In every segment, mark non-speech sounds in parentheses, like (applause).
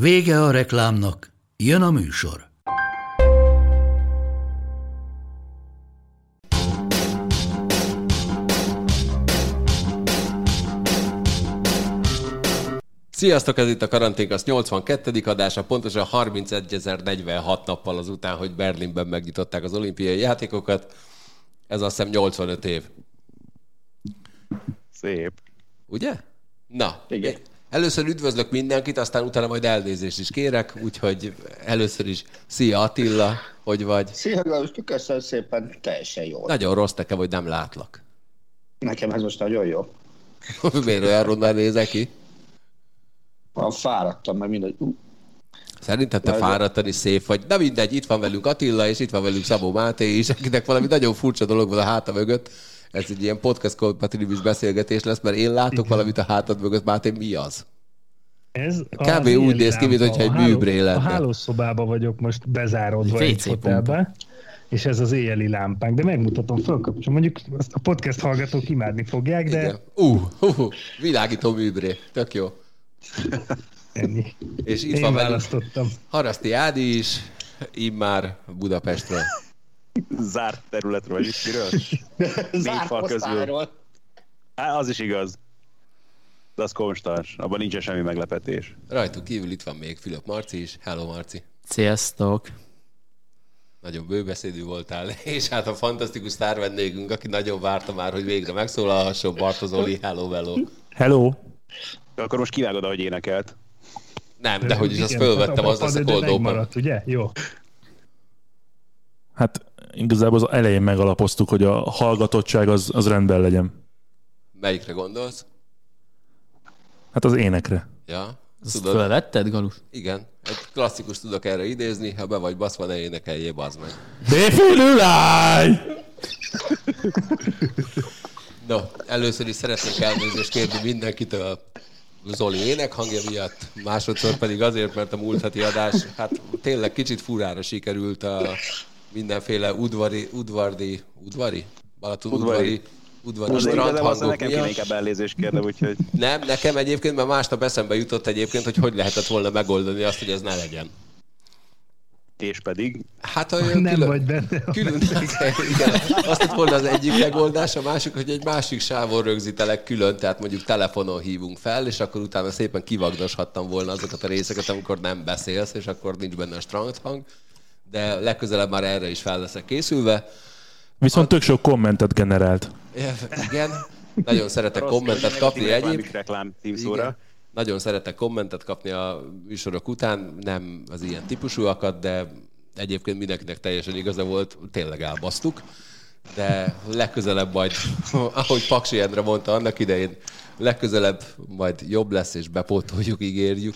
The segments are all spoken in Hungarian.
Vége a reklámnak, jön a műsor. Sziasztok, ez itt a Karanténkasz 82. adása, pontosan 31.046 nappal azután, hogy Berlinben megnyitották az olimpiai játékokat. Ez azt hiszem 85 év. Szép. Ugye? Na, Igen. Először üdvözlök mindenkit, aztán utána majd elnézést is kérek, úgyhogy először is szia Attila, hogy vagy? Szia, Galus, köszönöm szépen, teljesen jó. Nagyon rossz nekem, hogy nem látlak. Nekem ez most nagyon jó. (laughs) Miért olyan rondán nézek ki? Van fáradtam, meg mindegy. Ú, Szerinted te Nagyon. fáradtan is szép vagy. De mindegy, itt van velünk Attila, és itt van velünk Szabó Máté is, akinek valami nagyon furcsa dolog van a háta mögött. Ez egy ilyen podcast kompatibilis beszélgetés lesz, mert én látok valamit a hátad mögött, Máté, mi az? Ez Kb. úgy néz ki, mintha egy műbré lenne. A hálószobában vagyok most bezárodva Egy egy hotelbe, és ez az éjjeli lámpánk, de megmutatom, fölkapcsolom. Mondjuk azt a podcast hallgatók imádni fogják, de Igen. Uh, uh, világító műbré. Tök jó. ennyi. És itt Én van választottam. Haraszti Ádi is, immár Budapestről. Zárt területről, vagy miről? (laughs) Zárt fal közül. Hát, az is igaz. De az konstans. Abban nincsen semmi meglepetés. Rajtuk kívül itt van még Fülöp Marci is. Hello Marci. Sziasztok! Nagyon bőbeszédű voltál, (laughs) és hát a fantasztikus sztár vendégünk, aki nagyon várta már, hogy végre megszólalhasson, Bartozoli, hello, hello. Hello! De akkor most kivágod, ahogy énekelt. Nem, de hogy is azt fölvettem, a- az lesz a cold ugye? Jó. Hát igazából az elején megalapoztuk, hogy a hallgatottság az, az rendben legyen. Melyikre gondolsz? Hát az énekre. Ja, Ezt tudod, fölvetted, Galus? igen. Egy klasszikus tudok erre idézni, ha be vagy baszva, ne énekeljél, bazd meg. Défülüláj! (laughs) No, először is szeretnék elnézést kérni mindenkitől Zoli énekhangja miatt, másodszor pedig azért, mert a múlt heti adás, hát tényleg kicsit furára sikerült a mindenféle udvari, udvardi, udvari? Balaton udvari, Udvari. udvari, strandhangok nekem kéne inkább elnézést kérnem, úgyhogy (laughs) Nem, nekem egyébként, mert másnap eszembe jutott egyébként, hogy hogy lehetett volna megoldani azt, hogy ez ne legyen. és pedig Hát a (laughs) Nem külön, vagy benne. Külön, (laughs) igen, azt lett volna az egyik megoldás, a másik, hogy egy másik sávon rögzítelek külön, tehát mondjuk telefonon hívunk fel, és akkor utána szépen kivagdoshattam volna azokat a részeket, amikor nem beszélsz, és akkor nincs benne a strand hang, de legközelebb már erre is fel leszek készülve. Viszont tök sok kommentet generált. Igen, nagyon szeretek rossz, kommentet kapni egyéb. reklám címszóra. Nagyon szeretek kommentet kapni a műsorok után, nem az ilyen típusúakat, de egyébként mindenkinek teljesen igaza volt, tényleg elbasztuk. De legközelebb majd, (laughs) ahogy Paksi Endre mondta annak idején, legközelebb majd jobb lesz, és bepótoljuk, ígérjük.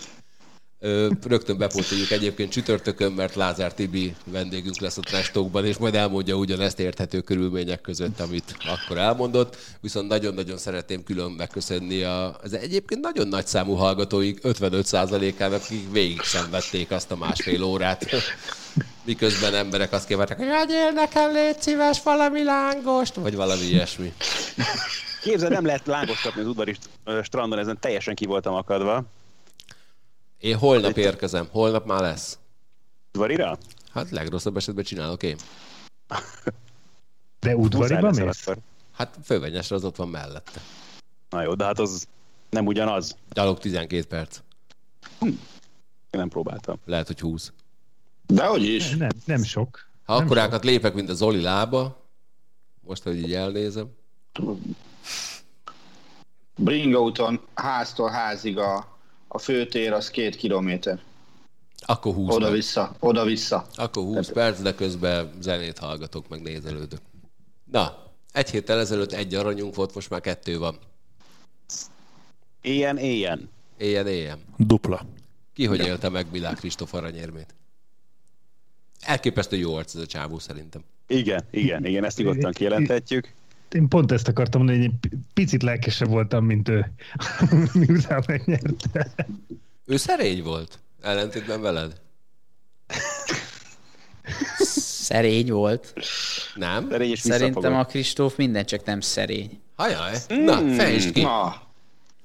Rögtön bepótoljuk egyébként csütörtökön, mert Lázár Tibi vendégünk lesz a Trash Talkban, és majd elmondja ugyanezt érthető körülmények között, amit akkor elmondott. Viszont nagyon-nagyon szeretném külön megköszönni az egyébként nagyon nagy számú hallgatóink 55%-ának, akik végig szenvedték azt a másfél órát. Miközben emberek azt kívánták, hogy adjél nekem, légy szíves, valami lángost, vagy valami ilyesmi. Képzeld, nem lehet lángos kapni az udvari strandon, ezen teljesen ki voltam akadva. Én holnap érkezem, holnap már lesz. Udvarira? Hát legrosszabb esetben csinálok én. De udvariba mész? Hát fővenyesre az ott van mellette. Na jó, de hát az nem ugyanaz. Gyalog 12 perc. Én nem próbáltam. Lehet, hogy 20. Dehogy is. Nem, nem sok. Ha akkorákat lépek, mint a Zoli lába, most, hogy így elnézem, Bringa úton háztól házig a, a főtér az két kilométer. akkor 20 perc. Oda-vissza, oda-vissza. Akkor 20 perc, de közben zenét hallgatok, meg nézelődök. Na, egy héttel ezelőtt egy aranyunk volt, most már kettő van. Ilyen, ilyen. Éljen, éljen. Dupla. Ki hogy élte meg Milák Kristóf aranyérmét? Elképesztő jó arc ez a csávó szerintem. Igen, igen, igen, ezt nyugodtan kijelenthetjük. Én pont ezt akartam mondani, hogy egy picit lelkesebb voltam, mint ő, (laughs) miután megnyerte. Ő szerény volt, ellentétben veled. Szerény volt. Nem? Szerény és Szerintem a Kristóf minden csak nem szerény. Hajaj, na, fejtsd ki. Na,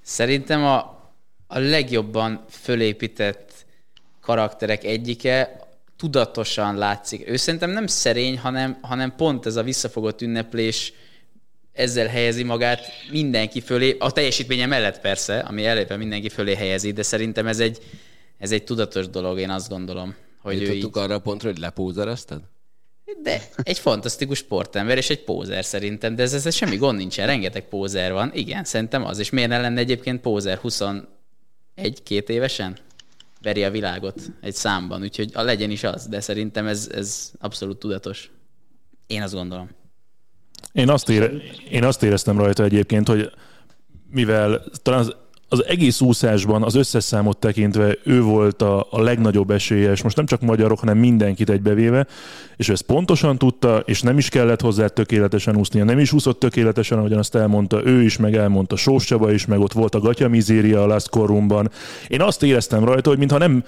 Szerintem a, a legjobban fölépített karakterek egyike tudatosan látszik. Ő szerintem nem szerény, hanem, hanem pont ez a visszafogott ünneplés ezzel helyezi magát mindenki fölé, a teljesítménye mellett persze, ami eleve mindenki fölé helyezi, de szerintem ez egy, ez egy tudatos dolog, én azt gondolom, hogy ő így, Jutottuk arra a pontra, hogy lepózerezted? de egy fantasztikus sportember, és egy pózer szerintem, de ez, ez semmi gond nincsen, rengeteg pózer van. Igen, szerintem az, és miért ne lenne egyébként pózer 21-két évesen? Veri a világot egy számban, úgyhogy a legyen is az, de szerintem ez, ez abszolút tudatos. Én azt gondolom. Én azt, ére, én azt éreztem rajta egyébként, hogy mivel talán az, az egész úszásban az összes számot tekintve ő volt a, a legnagyobb esélyes, most nem csak magyarok, hanem mindenkit egybevéve, és ezt pontosan tudta, és nem is kellett hozzá tökéletesen úsznia, nem is úszott tökéletesen, ahogyan azt elmondta ő is, meg elmondta Sós Csaba is, meg ott volt a Gatya Mizéria a Last Corumban. Én azt éreztem rajta, hogy mintha nem,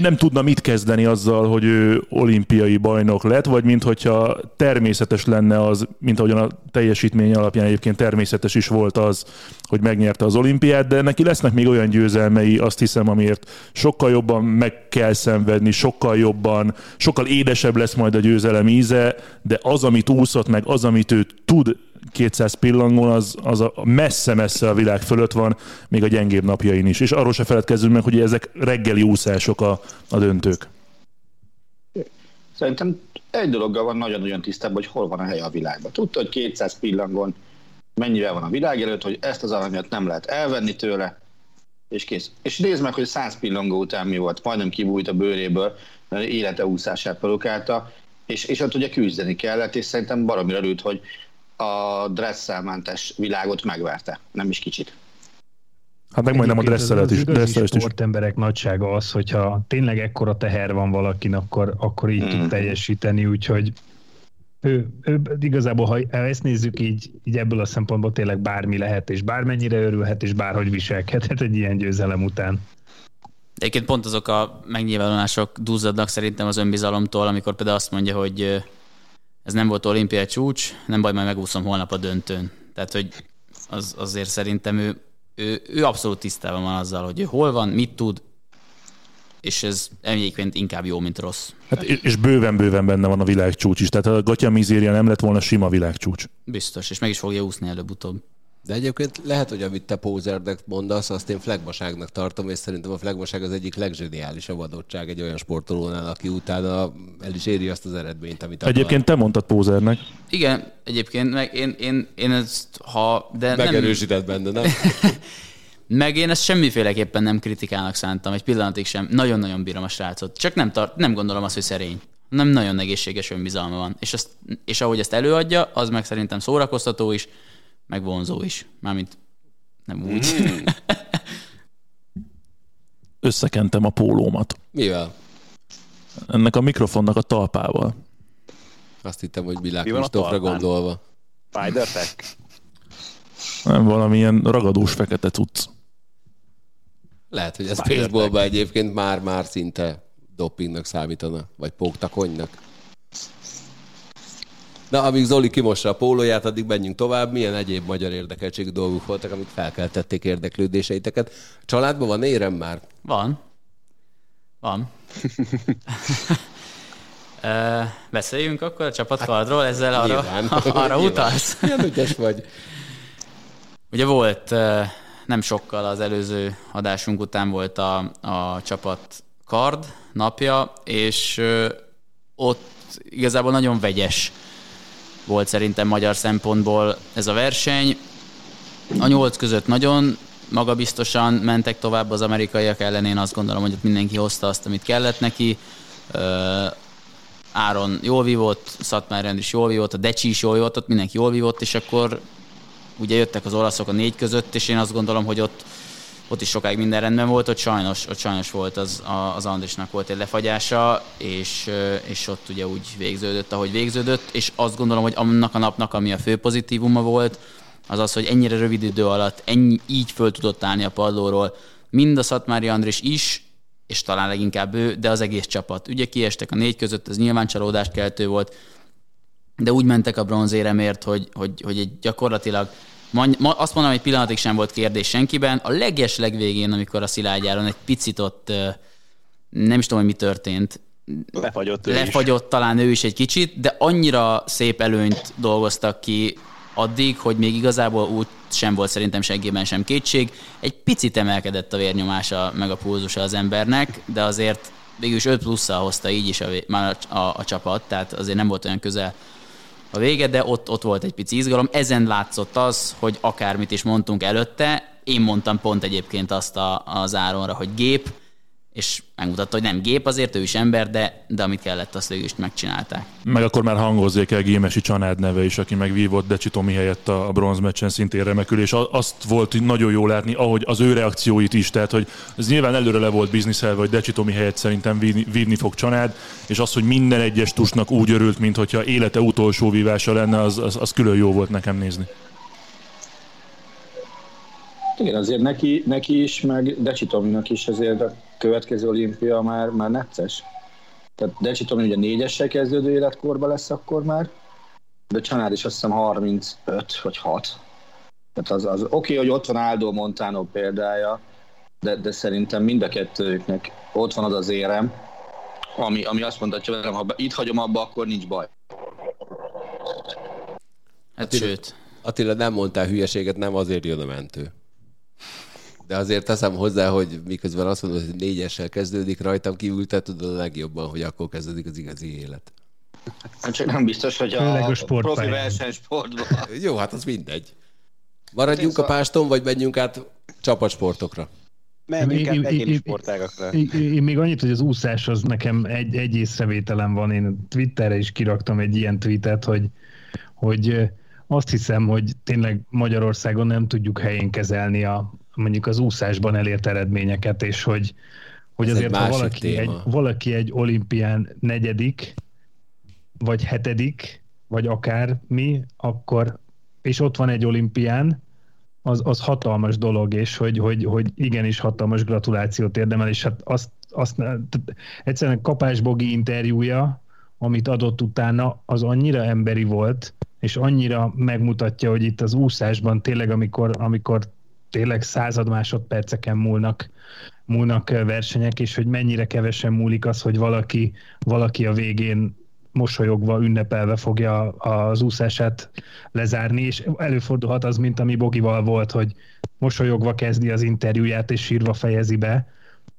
nem tudna mit kezdeni azzal, hogy ő olimpiai bajnok lett, vagy mintha természetes lenne az, mint ahogyan a teljesítmény alapján egyébként természetes is volt az, hogy megnyerte az olimpiát, de neki lesznek még olyan győzelmei, azt hiszem, amiért sokkal jobban meg kell szenvedni, sokkal jobban, sokkal édesebb lesz majd a győzelem íze, de az, amit úszott meg, az, amit ő tud 200 pillangon, az, az a messze-messze a világ fölött van, még a gyengébb napjain is. És arról se feledkezzünk meg, hogy ezek reggeli úszások a, a döntők. Szerintem egy dologgal van nagyon-nagyon tisztában, hogy hol van a helye a világban. Tudta, hogy 200 pillangon mennyivel van a világ előtt, hogy ezt az aranyat nem lehet elvenni tőle, és kész. És nézd meg, hogy 100 pillangó után mi volt, majdnem kibújt a bőréből, mert élete úszását produkálta, és, és ott ugye küzdeni kellett, és szerintem baromira örült, hogy a dresszelmentes világot megverte, nem is kicsit. Hát meg majdnem a az is. igazi Dresszelest is. sportemberek nagysága az, hogyha tényleg ekkora teher van valakin, akkor, akkor így tud teljesíteni, úgyhogy ő, ő igazából, ha ezt nézzük így, így ebből a szempontból tényleg bármi lehet, és bármennyire örülhet, és bárhogy viselkedhet egy ilyen győzelem után. Egyébként pont azok a megnyilvánulások duzzadnak szerintem az önbizalomtól, amikor például azt mondja, hogy ez nem volt olimpiai csúcs, nem baj, majd megúszom holnap a döntőn. Tehát, hogy az, azért szerintem ő, ő, ő abszolút tisztában van azzal, hogy ő hol van, mit tud, és ez egyébként inkább jó, mint rossz. Hát, és- és bőven-bőven benne van a világcsúcs is. Tehát a Gatya Mizéria nem lett volna sima világcsúcs. Biztos, és meg is fogja úszni előbb-utóbb. De egyébként lehet, hogy amit te pózernek mondasz, azt én flagmaságnak tartom, és szerintem a flagmaság az egyik legzseniálisabb adottság egy olyan sportolónál, aki utána el is éri azt az eredményt, amit akar. Egyébként te mondtad pózernek. Igen, egyébként meg én, én, én ezt, ha... De nem, Megerősített benne, nem? (laughs) Meg én ezt semmiféleképpen nem kritikának szántam, egy pillanatig sem. Nagyon-nagyon bírom a srácot. Csak nem, tart, nem gondolom azt, hogy szerény. Nem nagyon egészséges önbizalma van. És, azt, és ahogy ezt előadja, az meg szerintem szórakoztató is, meg vonzó is. Mármint nem úgy. Mm. (laughs) Összekentem a pólómat. Mivel? Ennek a mikrofonnak a talpával. Azt hittem, hogy Milák Mi Kristófra gondolva. Spider? Nem valamilyen ragadós fekete cucc. Lehet, hogy ez baseballban egyébként már-már szinte dopingnak számítana, vagy póktakonynak. Na, amíg Zoli kimossa a pólóját, addig menjünk tovább. Milyen egyéb magyar érdekeltségű dolgok voltak, amik felkeltették érdeklődéseiteket? Családban van érem már? Van. Van. (laughs) Ö, Beszéljünk akkor a csapatkardról, ezzel arra, Nyilván. (laughs) arra Nyilván. utalsz? Milyen ügyes vagy. Ugye volt nem sokkal az előző adásunk után volt a, a csapat kard napja, és ott igazából nagyon vegyes volt szerintem magyar szempontból ez a verseny. A nyolc között nagyon magabiztosan mentek tovább az amerikaiak ellen, én azt gondolom, hogy ott mindenki hozta azt, amit kellett neki. Áron jól vívott, Szatmár is jól vívott, a Decsi is jól vívott, ott mindenki jól vívott, és akkor ugye jöttek az olaszok a négy között, és én azt gondolom, hogy ott ott is sokáig minden rendben volt, ott sajnos, ott sajnos volt az, az Andrisnak volt egy lefagyása, és, és ott ugye úgy végződött, ahogy végződött, és azt gondolom, hogy annak a napnak, ami a fő pozitívuma volt, az az, hogy ennyire rövid idő alatt ennyi, így föl tudott állni a padlóról, mind a Szatmári Andris is, és talán leginkább ő, de az egész csapat. Ugye kiestek a négy között, ez nyilván csalódást keltő volt, de úgy mentek a bronzéremért, hogy, hogy, hogy egy gyakorlatilag Ma, azt mondom, hogy pillanatig sem volt kérdés senkiben. A leges legvégén, amikor a Szilágyáron egy picit ott nem is tudom, hogy mi történt. Lefagyott ő Lefagyott is. talán ő is egy kicsit, de annyira szép előnyt dolgoztak ki addig, hogy még igazából úgy sem volt szerintem seggében sem kétség. Egy picit emelkedett a vérnyomása, meg a pulzusa az embernek, de azért végül is 5 plusszal hozta így is a, már a, a, a csapat, tehát azért nem volt olyan közel a vége, de ott, ott volt egy pici izgalom. Ezen látszott az, hogy akármit is mondtunk előtte, én mondtam pont egyébként azt a, az Áronra, hogy gép, és megmutatta, hogy nem gép, azért ő is ember, de, de amit kellett, azt végül is megcsinálták. Meg akkor már hangozzék el Gémesi Csanád neve is, aki megvívott Decsi Tomi helyett a bronz meccsen szintén remekül, és azt volt nagyon jó látni, ahogy az ő reakcióit is, tehát hogy ez nyilván előre le volt bizniszelve, hogy Decsi Tomi helyett szerintem vívni fog Csanád, és az, hogy minden egyes tusnak úgy örült, mintha élete utolsó vívása lenne, az, az, az külön jó volt nekem nézni. Igen, azért neki, neki is, meg Decsi Tominak is azért következő olimpia már, már necces. Tehát Decsi Tomi ugye négyessel kezdődő életkorban lesz akkor már, de Csanád is azt hiszem 35 vagy 6. Tehát az, az oké, okay, hogy ott van Aldo Montano példája, de, de szerintem mind a kettőjüknek ott van az az érem, ami, ami azt mondta, hogy ha itt hagyom abba, akkor nincs baj. Hát Attila, sőt. Attila, nem mondtál hülyeséget, nem azért jön a mentő. De azért teszem hozzá, hogy miközben azt mondod, hogy négyessel kezdődik rajtam kívül, te tudod a legjobban, hogy akkor kezdődik az igazi élet. Hát csak nem biztos, hogy a, a, profi versenysportban. Jó, hát az mindegy. Maradjunk a páston, vagy menjünk át csapatsportokra? Menjünk át egyéni sportágakra. Én, én még annyit, hogy az úszás az nekem egy, egy észrevételem van. Én Twitterre is kiraktam egy ilyen tweetet, hogy, hogy azt hiszem, hogy tényleg Magyarországon nem tudjuk helyén kezelni a, mondjuk az úszásban elért eredményeket, és hogy, hogy azért, ha valaki egy, valaki egy olimpián negyedik, vagy hetedik, vagy akár mi, akkor, és ott van egy olimpián, az, az hatalmas dolog, és hogy, hogy, hogy igenis hatalmas gratulációt érdemel, és hát azt, azt egyszerűen Kapás Bogi interjúja, amit adott utána, az annyira emberi volt, és annyira megmutatja, hogy itt az úszásban tényleg, amikor, amikor tényleg század másodperceken múlnak, múlnak versenyek, és hogy mennyire kevesen múlik az, hogy valaki, valaki a végén mosolyogva, ünnepelve fogja az úszását lezárni, és előfordulhat az, mint ami Bogival volt, hogy mosolyogva kezdi az interjúját, és sírva fejezi be,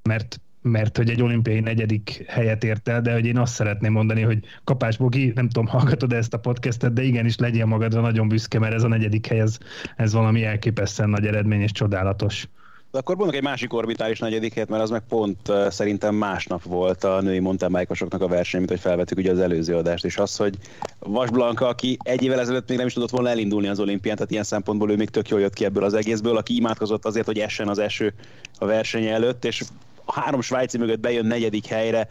mert mert hogy egy olimpiai negyedik helyet ért el, de hogy én azt szeretném mondani, hogy Kapás Bogi, nem tudom, hallgatod ezt a podcastet, de igenis legyél magadra nagyon büszke, mert ez a negyedik hely, ez, ez valami elképesztően nagy eredmény és csodálatos. De akkor mondok egy másik orbitális negyedik helyet, mert az meg pont szerintem másnap volt a női mountainbike a verseny, mint hogy felvettük ugye az előző adást, és az, hogy Vas Blanka, aki egy évvel ezelőtt még nem is tudott volna elindulni az olimpián, tehát ilyen szempontból ő még tök jól jött ki ebből az egészből, aki imádkozott azért, hogy essen az eső a verseny előtt, és a három svájci mögött bejön negyedik helyre,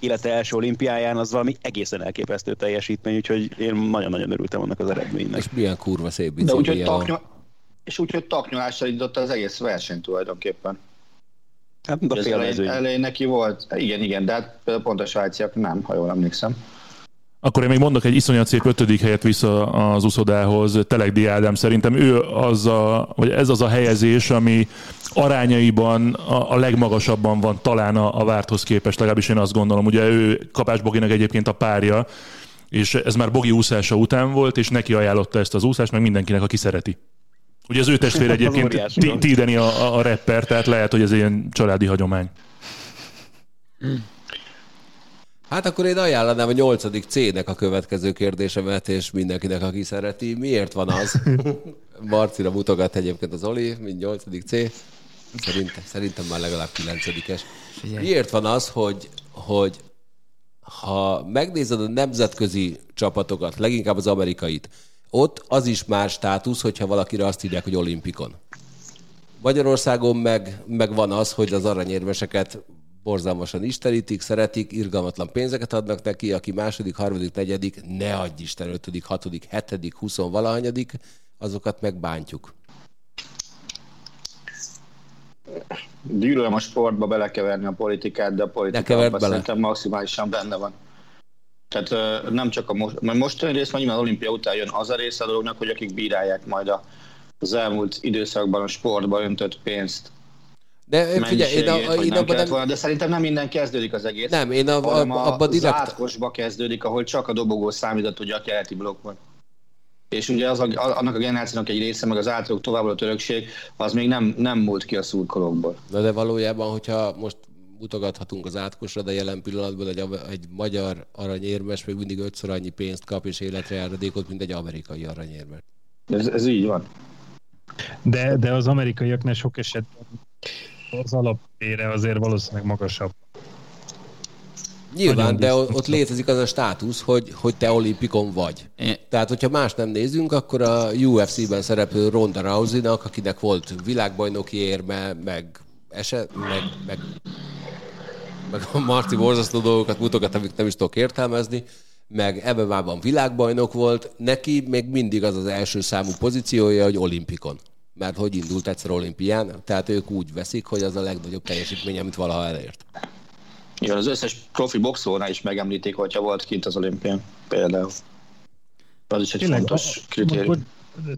élete első olimpiáján, az valami egészen elképesztő teljesítmény, úgyhogy én nagyon-nagyon örültem annak az eredménynek. És milyen kurva szép De úgyhogy taknyol, és úgyhogy taknyolással indította az egész verseny tulajdonképpen. Hát, a fél elején, elején neki volt, igen, igen, de hát pont a svájciak nem, ha jól emlékszem. Akkor én még mondok egy iszonyat szép ötödik helyet vissza az uszodához, Telegdi Ádám. Szerintem ő az a, vagy ez az a helyezés, ami arányaiban a, a legmagasabban van talán a, a várthoz képest, legalábbis én azt gondolom. Ugye ő Kapás Boginak egyébként a párja, és ez már Bogi úszása után volt, és neki ajánlotta ezt az úszást, meg mindenkinek, aki szereti. Ugye az ő testvér (laughs) egyébként Tideni a, a rapper, tehát lehet, hogy ez ilyen családi hagyomány. Hát akkor én ajánlanám a nyolcadik C-nek a következő kérdésemet, és mindenkinek, aki szereti. Miért van az? (laughs) Marcira mutogat egyébként az Oli, mint nyolcadik C. Szerintem, szerintem már legalább kilencedikes. Miért van az, hogy, hogy ha megnézed a nemzetközi csapatokat, leginkább az amerikait, ott az is már státusz, hogyha valakire azt írják, hogy olimpikon. Magyarországon meg, meg van az, hogy az aranyérmeseket borzalmasan istenítik, szeretik, irgalmatlan pénzeket adnak neki, aki második, harmadik, negyedik, ne adj Isten, ötödik, hatodik, hetedik, huszon valahanyadik, azokat megbántjuk. Gyűlölöm a sportba belekeverni a politikát, de a politikában szerintem maximálisan benne van. Tehát nem csak a most, mert mostani rész, vagy nyilván olimpia után jön az a része a dolognak, hogy akik bírálják majd a, az elmúlt időszakban a sportba öntött pénzt, De figyelj, én, a, én nem abban nem, volna, de szerintem nem minden kezdődik az egész. nem, én a, a, a, abban az direkt... átkosba kezdődik, ahol csak a dobogó számított, hogy a keleti blokkban. És ugye az a, annak a generációnak egy része, meg az általuk továbbadott örökség, az még nem, nem múlt ki a szurkolókból. Na de valójában, hogyha most mutogathatunk az átkosra, de jelen pillanatban egy, egy magyar aranyérmes még mindig ötször annyi pénzt kap és életre járadékot, mint egy amerikai aranyérmes. Ez, ez így van. De, de az amerikaiaknál sok esetben az alapére azért valószínűleg magasabb. Nyilván, Nagyon de biztos. ott létezik az a státusz, hogy, hogy te olimpikon vagy. Tehát, hogyha más nem nézünk, akkor a UFC-ben szereplő Ronda Rousey-nak, akinek volt világbajnoki érme, meg eset, meg, meg, meg a Marci borzasztó dolgokat mutogat, amik nem is tudok értelmezni, meg MMA-ban világbajnok volt, neki még mindig az az első számú pozíciója, hogy olimpikon. Mert hogy indult egyszer olimpián, tehát ők úgy veszik, hogy az a legnagyobb teljesítmény, amit valaha elért. Igen, az összes profi boxolónál is megemlítik, hogyha volt kint az olimpián, például. Az is egy Tényleg, fontos kritérium.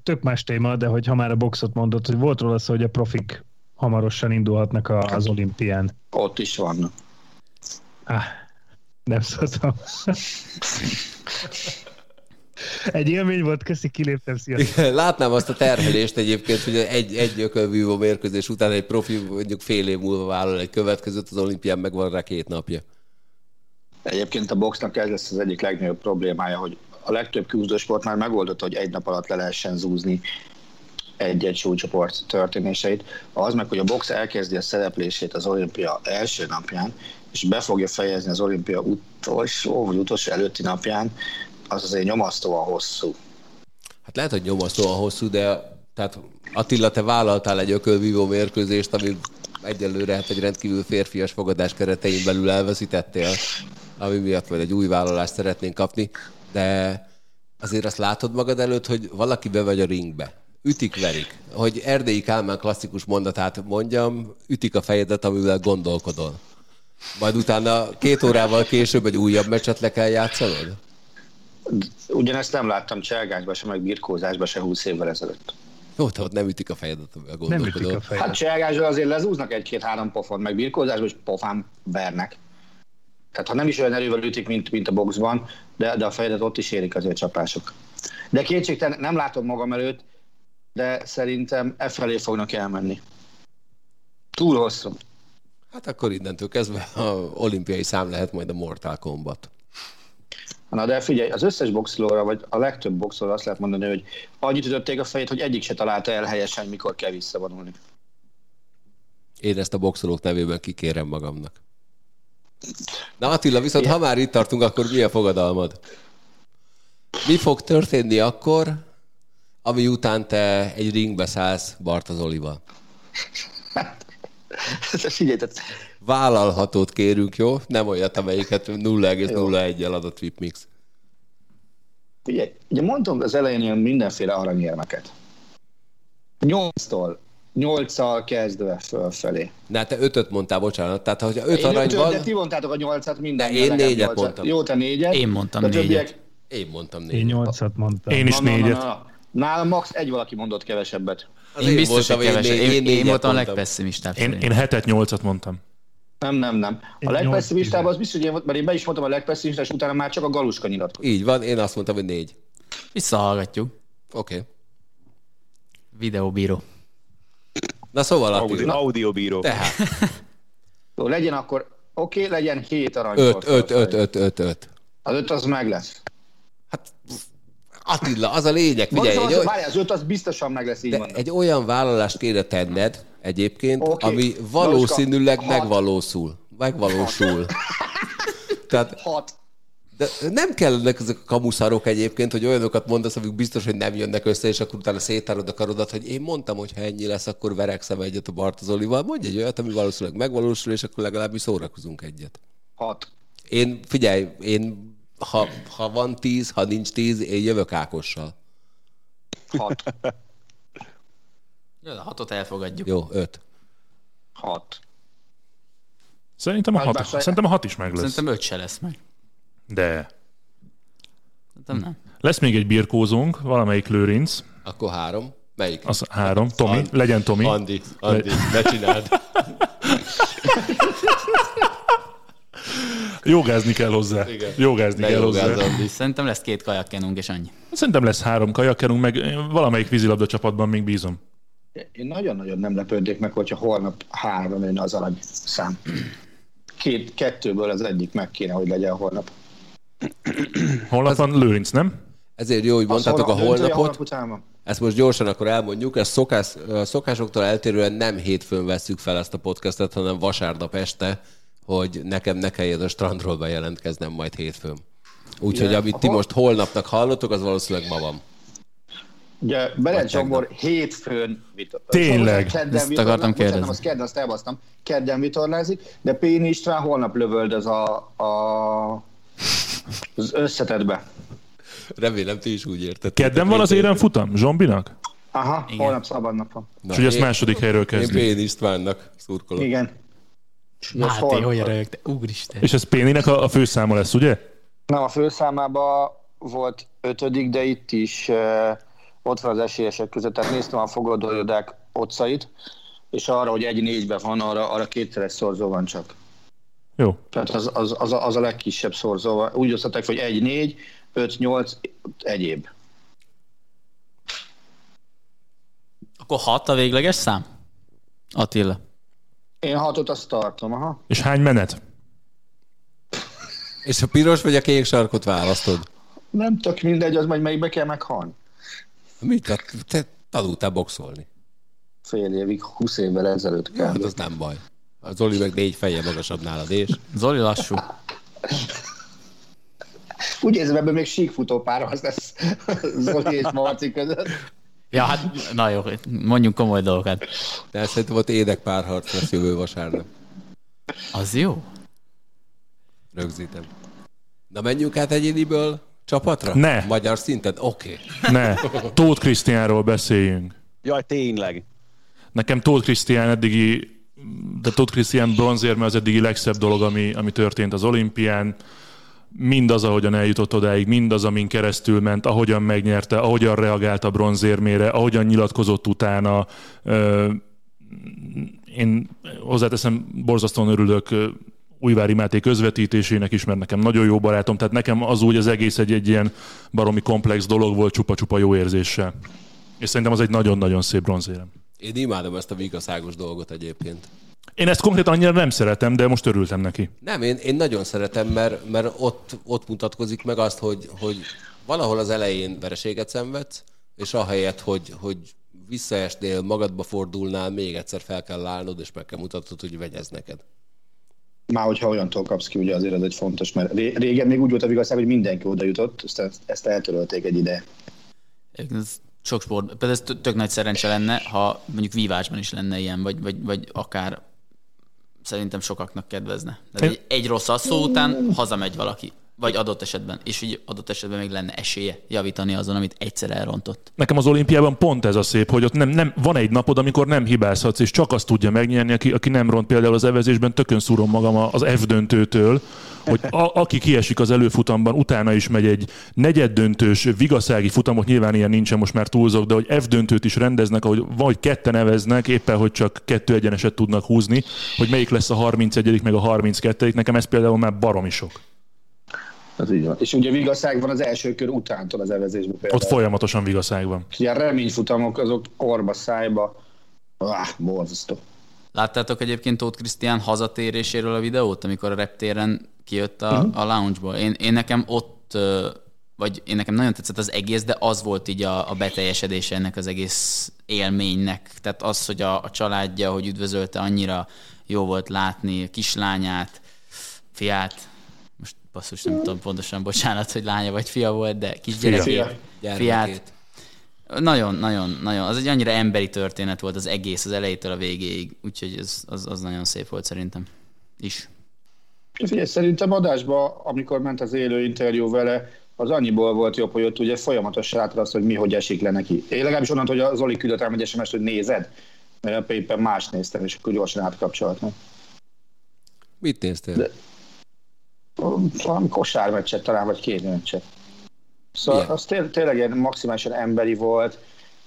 Tök más téma, de hogy ha már a boxot mondott, hogy volt róla szó, hogy a profik hamarosan indulhatnak a, az olimpián. Ott is vannak. Ah, nem szóltam. (laughs) Egy élmény volt, köszi, kiléptem, sziasztok. Látnám azt a terhelést egyébként, hogy egy, egy ökölvívó mérkőzés után egy profi mondjuk fél év múlva vállal egy következőt, az olimpián meg van rá két napja. Egyébként a boxnak ez lesz az egyik legnagyobb problémája, hogy a legtöbb küzdősport már megoldotta, hogy egy nap alatt le lehessen zúzni egy-egy súlycsoport történéseit. Az meg, hogy a box elkezdi a szereplését az olimpia első napján, és be fogja fejezni az olimpia utolsó vagy utolsó előtti napján, az azért nyomasztóan hosszú. Hát lehet, hogy nyomasztóan hosszú, de tehát Attila, te vállaltál egy ökölvívó mérkőzést, ami egyelőre hát egy rendkívül férfias fogadás keretein belül elveszítettél, ami miatt majd egy új vállalást szeretnénk kapni, de azért azt látod magad előtt, hogy valaki bevegy a ringbe. Ütik, verik. Hogy Erdélyi Kálmán klasszikus mondatát mondjam, ütik a fejedet, amivel gondolkodol. Majd utána két órával később egy újabb meccset le kell játszanod? Ugyanezt nem láttam cselgásba se, meg birkózásba se 20 évvel ezelőtt. Jó, te ott nem ütik a fejedet, amivel Nem ütik a Hát fejét. cselgásban azért lezúznak egy-két-három pofon, meg birkózásban is pofán vernek. Tehát ha nem is olyan erővel ütik, mint, mint a boxban, de, de a fejedet ott is érik azért csapások. De kétségtelen nem látom magam előtt, de szerintem e felé fognak elmenni. Túl hosszú. Hát akkor innentől kezdve a olimpiai szám lehet majd a Mortal Kombat. Na de figyelj, az összes boxolóra, vagy a legtöbb boxolóra azt lehet mondani, hogy annyit ütötték a fejét, hogy egyik se találta el helyesen, mikor kell visszavonulni. Én ezt a boxolók nevében kikérem magamnak. Na Attila, viszont ha már itt tartunk, akkor mi a fogadalmad? Mi fog történni akkor, ami után te egy ringbe szállsz Barta Zolival? (laughs) Figyelj, tehát Vállalhatót kérünk, jó? Nem olyat, amelyiket 0,01-jel ad a Tripmix. Ugye, ugye mondtam az elején ilyen mindenféle aranyérmeket. 8-tól, 8-al kezdve fölfelé. Na, te ötöt mondtál, bocsánat. Tehát, öt Én arany ötöt, van, de ti mondtátok a 8-at minden. De én négyet mondtam. Jó, te négyet. Én mondtam de négyet. többiek- én mondtam Én négy. nyolcat mondtam. Én is Na, na, na, négyet. na. Nálam max egy valaki mondott kevesebbet. Az Én biztos, hogy kevesebb. négy- Én, én, négyet voltam a mondtam. legpesszimistább. Én, szerintem. én hetet, nyolcat mondtam. Nem, nem, nem. A nyolc legpesszimistább az biztos, hogy én, mert én be is mondtam a legpesszimistább, és utána már csak a galuska nyilatkozott. Így van, én azt mondtam, hogy négy. Visszahallgatjuk. Oké. Okay. Videóbíró. Na szóval, Audio, Attila. audiobíró. Tehát, Jó, legyen akkor, oké, okay, legyen hét arany. öt, öt, öt, öt, öt, öt. Az öt az meg lesz. Hát Attila, az a lényeg, figyelj, Figyelj, egy, Várjál, az öt az biztosan meg lesz, így de egy olyan vállalást kéne tenned egyébként, okay. ami valószínűleg hat. megvalósul. Megvalósul. (laughs) Tehát, Hat. De nem kellenek ezek a kamuszarok egyébként, hogy olyanokat mondasz, amik biztos, hogy nem jönnek össze, és akkor utána szétárod a karodat, hogy én mondtam, hogy ha ennyi lesz, akkor verekszem egyet a Bartozolival. Mondj egy olyat, ami valószínűleg megvalósul, és akkor legalábbis szórakozunk egyet. Hat. Én, figyelj, én, ha, ha van tíz, ha nincs tíz, én jövök Ákossal. Hat. Jó, a hatot elfogadjuk. Jó, öt. Hat. Szerintem a, Hát hat, bár szerintem a hat is meg lesz. Szerintem öt se lesz meg. De Szerintem nem. lesz még egy birkózónk, valamelyik lőrinc, Akkor három. Melyik? az három, Tomi, Andi. legyen Tomi. Andi, Andi, ne csináld. (laughs) Jogázni kell hozzá. Igen. Jogázni Ne kell hozzá. Szerintem lesz két kajakkenunk, és annyi. Szerintem lesz három kajakkerünk, meg valamelyik vízilabda csapatban még bízom. Én nagyon-nagyon nem lepődnék meg, hogyha holnap három jön az arany szám. Két, kettőből az egyik meg kéne, hogy legyen holnap. Holnap van lőrinc, nem? Ezért jó, hogy Az mondtátok a holnapot. Holnap. Ezt most gyorsan akkor elmondjuk, ezt szokás, a szokásoktól eltérően nem hétfőn vesszük fel ezt a podcastet, hanem vasárnap este, hogy nekem ne kelljen a strandról bejelentkeznem majd hétfőn. Úgyhogy amit ti Hol- most holnapnak hallottok, az valószínűleg ma van. Ugye Berenc Zsombor hétfőn vitor. Tényleg? Kedden Ezt vitorlá- akartam bocsánat, kérdezni. azt kedden, azt elbasztam. Kedden vitorlázik, de Péni István holnap lövöldöz a, a, az összetetbe. Remélem ti is úgy érted. Kedden van az éren futam, Zsombinak? Aha, Igen. holnap szabad nap van. Na, És hogy ezt én- második helyről Én kezdi. Pén Istvánnak szurkolok. Igen. És Máté, holnap- hogy rögte. Úristen. És ez Péninek a, a főszáma lesz, ugye? Nem, a főszámában volt ötödik, de itt is uh, ott van az esélyesek között. Tehát néztem a fogadóirodák otcait, és arra, hogy egy négyben van, arra, arra kétszeres szorzó van csak. Jó. Tehát az, az, az, a, az a legkisebb szorzó. Úgy osztották, hogy egy négy, öt, nyolc, egyéb. Akkor hat a végleges szám? Attila. Én hatot azt tartom, aha. És hány menet? (laughs) És a piros vagy a kék sarkot választod? Nem tök mindegy, az majd melyikbe kell meghalni. Mit? Te, tanultál boxolni. Fél évig, húsz évvel ezelőtt kell. Hát az nem baj. Az Zoli meg négy feje magasabb nálad, és? Zoli lassú. Úgy érzem, ebben még síkfutó pár az lesz (laughs) Zoli és Marci között. Ja, hát na jó, mondjunk komoly dolgokat. De szerintem ott édek párharc lesz jövő vasárnap. Az jó? Rögzítem. Na menjünk át egyéniből csapatra? Ne. Magyar szinten? Oké. Okay. Ne, Tóth Krisztiánról beszéljünk. Jaj, tényleg. Nekem Tóth Krisztián eddigi, de Tóth Krisztián bronzérme az eddigi legszebb dolog, ami, ami történt az olimpián. Mindaz, ahogyan eljutott odáig, mindaz, amin keresztül ment, ahogyan megnyerte, ahogyan reagált a bronzérmére, ahogyan nyilatkozott utána. Én hozzáteszem, borzasztóan örülök Újvári Máté közvetítésének is, mert nekem nagyon jó barátom, tehát nekem az úgy az egész egy, egy ilyen baromi komplex dolog volt, csupa-csupa jó érzéssel. És szerintem az egy nagyon-nagyon szép bronzérem. Én imádom ezt a vigaszágos dolgot egyébként. Én ezt konkrétan annyira nem szeretem, de most örültem neki. Nem, én, én nagyon szeretem, mert, mert ott, ott mutatkozik meg azt, hogy, hogy valahol az elején vereséget szenvedsz, és ahelyett, hogy, hogy visszaesnél, magadba fordulnál, még egyszer fel kell állnod, és meg kell mutatnod, hogy vegyez neked. Már hogyha olyantól kapsz ki, ugye azért ez egy fontos, mert ré- régen még úgy volt a vigaszság, hogy mindenki oda jutott, ezt, ezt eltörölték egy ide. Ez sok sport, például ez tök tök nagy szerencse lenne, ha mondjuk vívásban is lenne ilyen, vagy, vagy, vagy akár szerintem sokaknak kedvezne. De egy, egy rossz asszó után hazamegy valaki, vagy adott esetben, és így adott esetben még lenne esélye javítani azon, amit egyszer elrontott. Nekem az olimpiában pont ez a szép, hogy ott nem, nem, van egy napod, amikor nem hibázhatsz, és csak azt tudja megnyerni, aki, aki nem ront például az evezésben, tökön szúrom magam az F döntőtől, hogy a, aki kiesik az előfutamban, utána is megy egy negyed döntős vigaszági futamot, nyilván ilyen nincsen, most már túlzok, de hogy F döntőt is rendeznek, ahogy vagy ketten eveznek, éppen hogy csak kettő egyeneset tudnak húzni, hogy melyik lesz a 31 meg a 32 nekem ez például már baromi sok. Ez így van. És ugye vigaszság van az első kör utántól az evezésben például. Ott folyamatosan vigaszág van. Ugye a reményfutamok azok orba, szájba. Ah, borzasztó. Láttátok egyébként Tóth Krisztián hazatéréséről a videót, amikor a reptéren kijött a, uh-huh. a loungeból? Én, én nekem ott, vagy én nekem nagyon tetszett az egész, de az volt így a, a beteljesedése ennek az egész élménynek. Tehát az, hogy a, a családja, hogy üdvözölte, annyira jó volt látni a kislányát, fiát, basszus, nem tudom pontosan, bocsánat, hogy lánya vagy fia volt, de kisgyerekét, Fia. fiát. Nagyon, nagyon, nagyon. Az egy annyira emberi történet volt az egész, az elejétől a végéig, úgyhogy ez, az, az nagyon szép volt szerintem. Is. Figyelj, szerintem adásban, amikor ment az élő interjú vele, az annyiból volt jobb, hogy ott ugye folyamatosan láttad azt, hogy mi hogy esik le neki. Én legalábbis onnantól, hogy az Zoli küldött rám egy sms hogy nézed, mert éppen más néztem, és akkor gyorsan átkapcsoltam. Mit néztél? De- Valami kosármeccset talán, vagy két meccset. Szóval Milyen? az té- tényleg ilyen maximálisan emberi volt,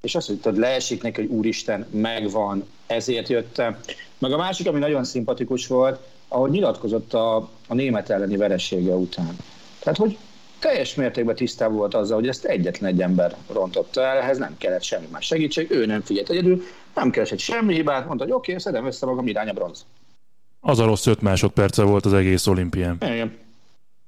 és azt, hogy tudod, leesik neki, hogy úristen, megvan, ezért jöttem. Meg a másik, ami nagyon szimpatikus volt, ahogy nyilatkozott a, a német elleni veressége után. Tehát, hogy teljes mértékben tisztában volt azzal, hogy ezt egyetlen egy ember rontotta el, ehhez nem kellett semmi más segítség, ő nem figyelt egyedül, nem keresett semmi hibát, mondta, hogy oké, okay, szedem össze magam, irány a bronz. Az a rossz 5 másodperce volt az egész olimpián. Igen.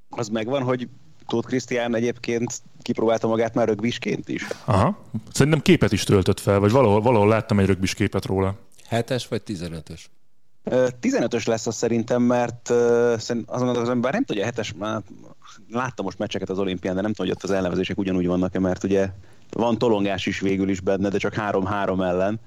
Az megvan, hogy Tóth Krisztián egyébként kipróbálta magát már rögvisként is. Aha. Szerintem képet is töltött fel, vagy valahol, valahol láttam egy rögbis képet róla. 7-es vagy 15-ös? Ö, 15-ös lesz az szerintem, mert azon az ember nem tudja, hetes, már láttam most meccseket az olimpián, de nem tudom, hogy ott az elnevezések ugyanúgy vannak-e, mert ugye van tolongás is végül is benne, de csak 3-3 ellen.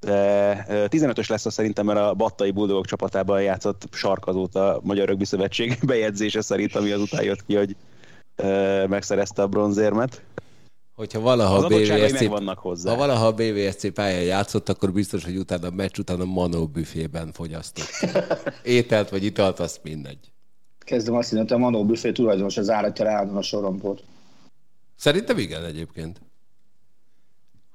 De ö, 15-ös lesz az szerintem, mert a Battai Buldogok csapatában játszott sarkazóta a Magyar Rögbi Szövetség (laughs) bejegyzése szerint, ami azután jött ki, hogy megszerezte a bronzérmet. Hogyha valaha Az a BVSC, megvannak hozzá. ha valaha a BVSC pályán játszott, akkor biztos, hogy utána a meccs után a Manó büfében fogyasztott. (laughs) Ételt vagy italt, azt mindegy. Kezdem azt hinni, hogy a Manó büfé tulajdonos az áratja a sorompot. Szerintem igen egyébként.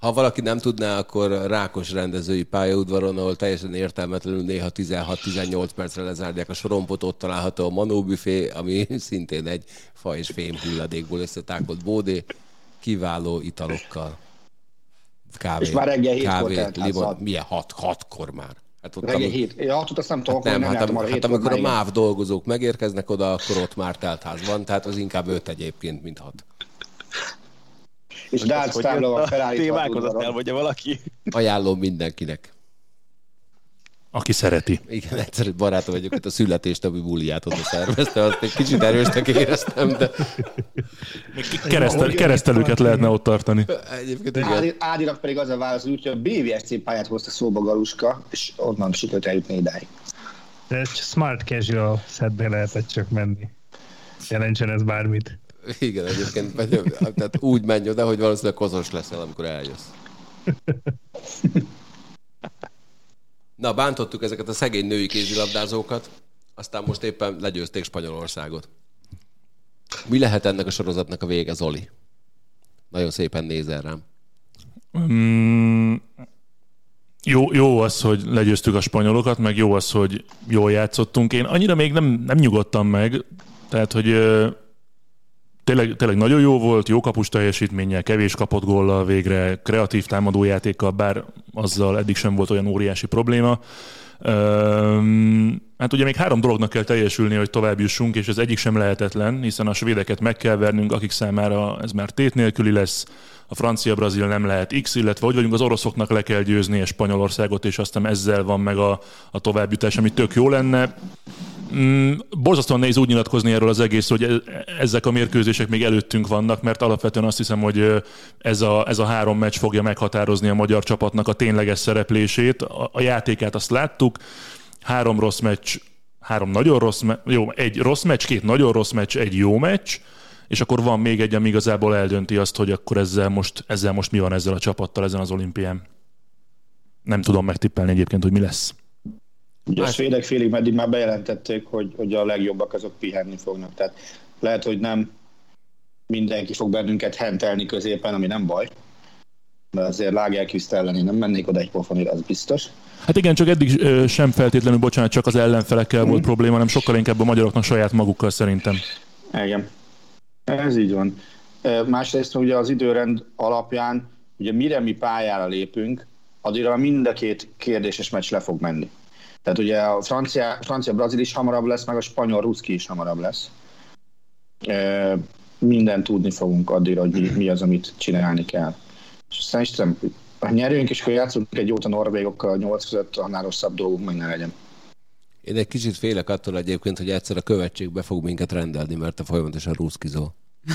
Ha valaki nem tudná, akkor Rákos rendezői pályaudvaron, ahol teljesen értelmetlenül néha 16-18 percre lezárják a sorompot, ott található a Manó büfé, ami (laughs) szintén egy fa és fém hulladékból összetákolt bódé, kiváló italokkal. Kávé, És már reggel kávé, limon, milyen hat, hatkor már. Hát ott Reggel hét. Ja, hatot azt nem tudom, nem, nem, hát, arra hát hétkor, amikor a. MÁV dolgozók megérkeznek oda, akkor ott már teltház van, tehát az inkább öt egyébként, mint hat. És Hogy tábla van a felállítva. azt udvaron. elmondja valaki. Ajánlom mindenkinek. Aki szereti. Igen, egyszer egy barátom vagyok, ott a születésnapi buliát oda szervezte, azt egy kicsit erősnek éreztem, de Keresztel, keresztelőket lehetne ott tartani. egyébként igen. Ádi, Ádinak pedig az a válasz, úgy, hogy a BVSC pályát hozta szóba Galuska, és onnan sikerült eljutni idáig. De egy smart casual szedbe lehetett csak menni. Jelentsen ez bármit. Igen, egyébként tehát úgy menj oda, hogy valószínűleg kozos leszel, amikor eljössz. Na, bántottuk ezeket a szegény női kézilabdázókat, aztán most éppen legyőzték Spanyolországot. Mi lehet ennek a sorozatnak a vége, Zoli? Nagyon szépen nézel rám. Mm, jó, jó az, hogy legyőztük a spanyolokat, meg jó az, hogy jól játszottunk. Én annyira még nem, nem nyugodtam meg, tehát, hogy tényleg, tényleg nagyon jó volt, jó kapus teljesítménnyel, kevés kapott góllal végre, kreatív támadójátékkal, bár azzal eddig sem volt olyan óriási probléma. Öm, hát ugye még három dolognak kell teljesülni, hogy tovább jussunk, és ez egyik sem lehetetlen, hiszen a svédeket meg kell vernünk, akik számára ez már tét nélküli lesz, a francia-brazil nem lehet X, illetve hogy vagyunk az oroszoknak le kell győzni a Spanyolországot, és aztán ezzel van meg a, a továbbjutás, ami tök jó lenne. Mm, borzasztóan nehéz úgy nyilatkozni erről az egész, hogy e- ezek a mérkőzések még előttünk vannak, mert alapvetően azt hiszem, hogy ez a, ez a három meccs fogja meghatározni a magyar csapatnak a tényleges szereplését. A, a játékát azt láttuk, három rossz meccs, három nagyon rossz meccs, jó, egy rossz meccs, két nagyon rossz meccs, egy jó meccs, és akkor van még egy, ami igazából eldönti azt, hogy akkor ezzel most, ezzel most mi van ezzel a csapattal ezen az olimpián. Nem tudom megtippelni egyébként, hogy mi lesz. Ugye a svédek félig meddig már bejelentették, hogy, hogy a legjobbak azok pihenni fognak. Tehát lehet, hogy nem mindenki fog bennünket hentelni középen, ami nem baj. De azért Láger ellen én nem mennék oda egy pofonira, az biztos. Hát igen, csak eddig ö, sem feltétlenül, bocsánat, csak az ellenfelekkel volt probléma, hanem sokkal inkább a magyaroknak saját magukkal szerintem. Igen. Ez így van. E, Másrészt ugye az időrend alapján, ugye mire mi pályára lépünk, addigra mind a két kérdéses meccs le fog menni. Tehát ugye a francia, francia-brazil is hamarabb lesz, meg a spanyol-ruszki is hamarabb lesz. E, Minden tudni fogunk addigra, hogy mi, mi az, amit csinálni kell. És szerintem, ha nyerünk, és akkor játszunk egy jót a norvégokkal a nyolc között, annál rosszabb dolgunk meg ne legyen. Én egy kicsit félek attól egyébként, hogy egyszer a követség be fog minket rendelni, mert a folyamatosan ruszkizol. (laughs)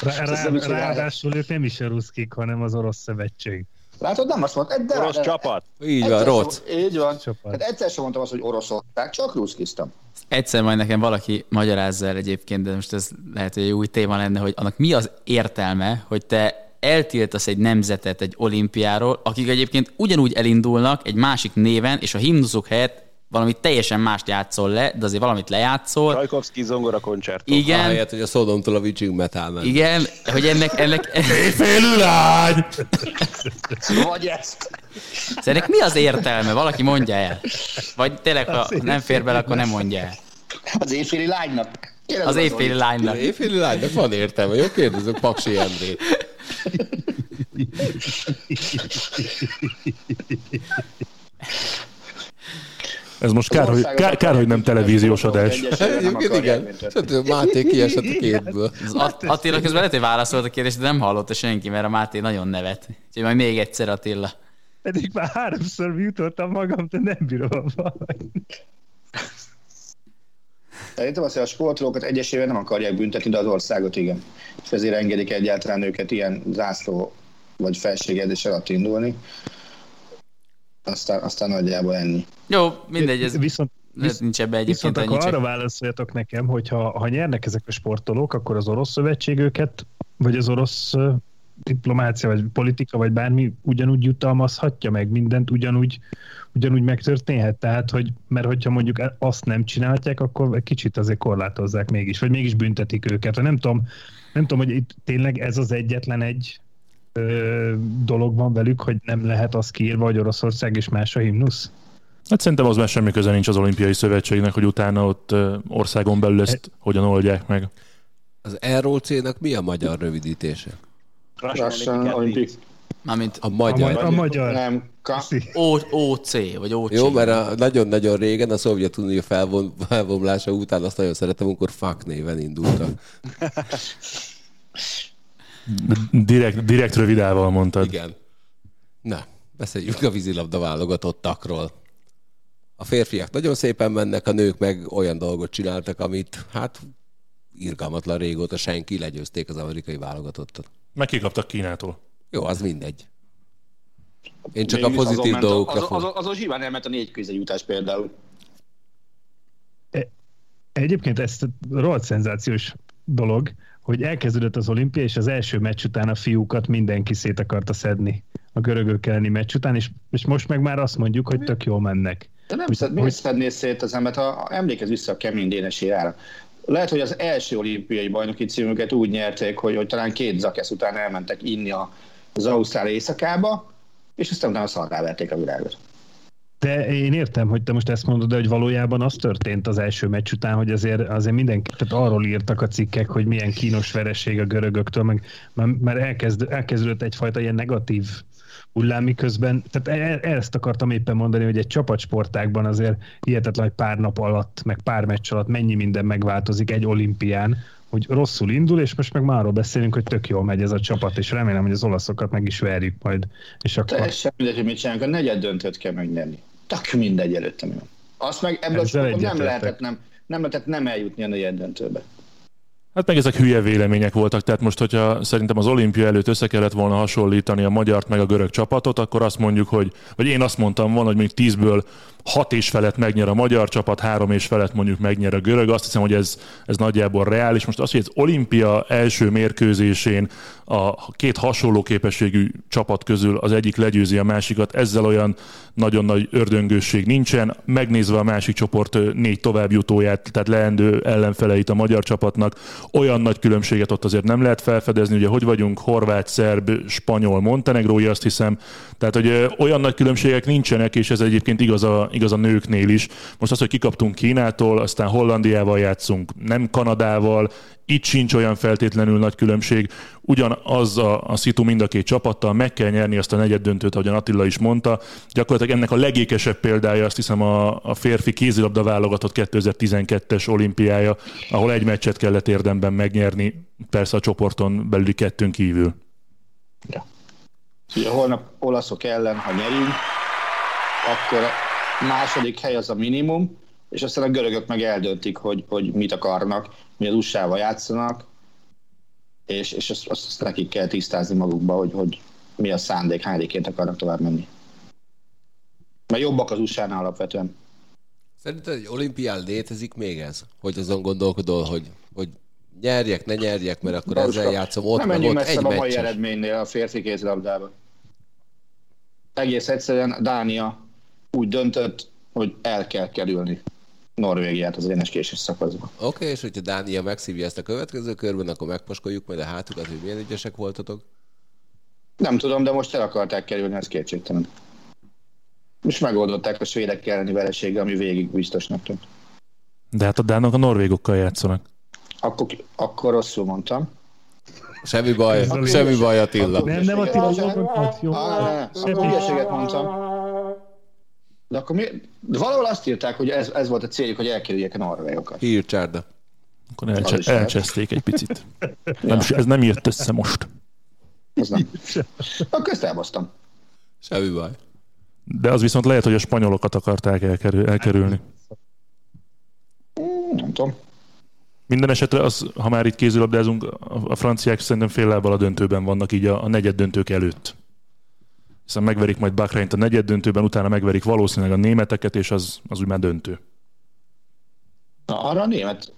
Rá, rá, ráadásul ők nem is a ruszkik, hanem az orosz szövetség. Látod, nem azt mondta, de Orosz csapat. Így van, sem- Így van. Csapat. Hát egyszer sem mondtam azt, hogy oroszország, csak ruszkiztam. Egyszer majd nekem valaki magyarázza el egyébként, de most ez lehet, hogy egy új téma lenne, hogy annak mi az értelme, hogy te eltiltasz egy nemzetet egy olimpiáról, akik egyébként ugyanúgy elindulnak egy másik néven, és a himnuszuk helyett valami teljesen mást játszol le, de azért valamit lejátszol. Csajkovszki zongora koncertó. Igen, Ahelyett, hogy a Szodomtól a Witching Metal ment. igen, hogy ennek, ennek, Félő lány! Vagy ezt. ennek mi az értelme? Valaki mondja el. Vagy tényleg, ha nem fér bele, akkor nem mondja el. Az éjféli lánynak. Kérdezz Az Zoli. éjféli lánynak. Éjféli lánynak van értelme, jó kérdezünk Paksi Endrét. Ez most kár, hogy, kár, kár, hogy nem televíziós adás. Egyébként igen. Szerintem Máté kiesett a képből. Attila közben lehet, hogy válaszolt a kérdést, de nem hallotta senki, mert a Máté nagyon nevet. Úgyhogy majd még egyszer Attila. Pedig már háromszor jutottam magam, de nem bírom. Szerintem azt, hogy a sportolókat egyesével nem akarják büntetni, de az országot igen. És ezért engedik egyáltalán őket ilyen zászló vagy felségedés alatt indulni. Aztán, aztán nagyjából ennyi. Jó, mindegy, ez Viszont, lehet, nincs ebbe egyébként viszont akkor arra válaszoljatok nekem, hogy ha, ha nyernek ezek a sportolók, akkor az orosz szövetség őket, vagy az orosz diplomácia, vagy politika, vagy bármi ugyanúgy jutalmazhatja meg mindent, ugyanúgy, ugyanúgy megtörténhet. Tehát, hogy, mert hogyha mondjuk azt nem csinálják, akkor egy kicsit azért korlátozzák mégis, vagy mégis büntetik őket. Nem tudom, nem tudom, hogy itt tényleg ez az egyetlen egy ö, dolog van velük, hogy nem lehet az kiírva, hogy Oroszország és más a himnusz? Hát szerintem az már semmi köze nincs az olimpiai szövetségnek, hogy utána ott országon belül ezt hogyan oldják meg. Az ROC-nak mi a magyar rövidítése? Lassan olimpik. Mármint A magyar. A magyar. Nem, ka- O- OC, vagy OC. Jó, mert a nagyon-nagyon régen a Szovjetunió felvon, felbomlása után azt nagyon szeretem, amikor FAK néven indultak. (laughs) Direkt, direkt rövidával mondtad. Igen. Na, beszéljünk a vízilabda válogatottakról. A férfiak nagyon szépen mennek, a nők meg olyan dolgot csináltak, amit hát irgalmatlan régóta senki legyőzték az amerikai válogatottat. Meg kikaptak Kínától. Jó, az mindegy. Én csak a Mégis azon pozitív ment a- dolgokra azon, fog. azon, azon zsíván elment a négy jutás például. Egyébként ez rohadt szenzációs dolog, hogy elkezdődött az olimpia, és az első meccs után a fiúkat mindenki szét akarta szedni a görögök elleni meccs után, és, és most meg már azt mondjuk, hogy tök jól mennek. De nem szed, miért szednél szét az embert, ha emlékezz vissza a kemény Dénes érára. Lehet, hogy az első olimpiai bajnoki címüket úgy nyerték, hogy, hogy talán két zakesz után elmentek inni az Ausztrál éjszakába, és aztán utána szarrá verték a világot. De én értem, hogy te most ezt mondod, de hogy valójában az történt az első meccs után, hogy azért, azért mindenki, tehát arról írtak a cikkek, hogy milyen kínos vereség a görögöktől, meg, mert- mert elkezd, elkezdődött egyfajta ilyen negatív hullám, miközben, tehát e- ezt akartam éppen mondani, hogy egy csapatsportákban azért hihetetlen, hogy pár nap alatt, meg pár meccs alatt mennyi minden megváltozik egy olimpián, hogy rosszul indul, és most meg már arról beszélünk, hogy tök jól megy ez a csapat, és remélem, hogy az olaszokat meg is verjük majd. És akkor Teljesen mindegy, hogy mit csinálunk, a negyed döntőt kell megnyerni. Tök mindegy előtte mi van. Azt meg ebből a Ezzel sportból nem lehetett nem, nem lehetett nem eljutni a negyed döntőbe. Hát meg ezek hülye vélemények voltak, tehát most, hogyha szerintem az olimpia előtt össze kellett volna hasonlítani a magyart meg a görög csapatot, akkor azt mondjuk, hogy, vagy én azt mondtam volna, hogy még tízből hat és felett megnyer a magyar csapat, három és felett mondjuk megnyer a görög. Azt hiszem, hogy ez, ez nagyjából reális. Most az, hogy az olimpia első mérkőzésén a két hasonló képességű csapat közül az egyik legyőzi a másikat, ezzel olyan nagyon nagy ördöngősség nincsen. Megnézve a másik csoport négy továbbjutóját, tehát leendő ellenfeleit a magyar csapatnak, olyan nagy különbséget ott azért nem lehet felfedezni. Ugye hogy vagyunk horvát, szerb, spanyol, montenegrói, azt hiszem. Tehát, hogy olyan nagy különbségek nincsenek, és ez egyébként igaz a, igaz a nőknél is. Most az, hogy kikaptunk Kínától, aztán Hollandiával játszunk, nem Kanadával, itt sincs olyan feltétlenül nagy különbség. Ugyanaz a, a szitu mind a két csapattal, meg kell nyerni azt a negyed döntőt, ahogyan Attila is mondta. Gyakorlatilag ennek a legékesebb példája azt hiszem a, a férfi kézilabda válogatott 2012-es olimpiája, ahol egy meccset kellett érdemben megnyerni, persze a csoporton belüli kettőn kívül. Ugye holnap olaszok ellen, ha nyerünk, akkor második hely az a minimum, és aztán a görögök meg eldöntik, hogy, hogy mit akarnak, mi az usa játszanak, és, és azt, azt nekik kell tisztázni magukba, hogy, hogy mi a szándék, hányadikért akarnak tovább menni. Mert jobbak az usa alapvetően. Szerinted egy olimpián létezik még ez? Hogy azon gondolkodol, hogy, hogy nyerjek, ne nyerjek, mert akkor Baruska, ezzel játszom ott, Nem menjünk ott egy a mai eredménynél a férfi kézilabdában. Egész egyszerűen Dánia úgy döntött, hogy el kell kerülni Norvégiát az éneskéses szakaszba. Oké, okay, és hogyha Dánia megszívja ezt a következő körben, akkor megpaskoljuk majd a hátukat, hogy milyen ügyesek voltatok. Nem tudom, de most el akarták kerülni, ez kétségtelen. És megoldották a svédek elleni vereséggel, ami végig biztosnak tűnt. De hát a dánok a norvégokkal játszanak. Akkor, akkor rosszul mondtam. Semmi baj, semmi baj Attila. Nem, nem Attila, jól mondtad, jó. Akkor hülyeséget mondtam. De akkor mi? De valahol azt írták, hogy ez, ez volt a céljuk, hogy elkerüljék a norvégokat. Hírcsárda. Akkor elcse- elcseszték egy picit. (laughs) Nem, ez nem jött össze most. Ez nem. (laughs) Akkor ezt elbasztam. Semmi baj. De az viszont lehet, hogy a spanyolokat akarták elkerül, elkerülni. Nem tudom. Minden esetre, az, ha már itt kézilabdázunk, a, franciák szerintem fél lábbal a döntőben vannak, így a, a negyed döntők előtt. Hiszen megverik majd Bahreint a negyed döntőben, utána megverik valószínűleg a németeket, és az, az úgy már döntő. Na, arra a német,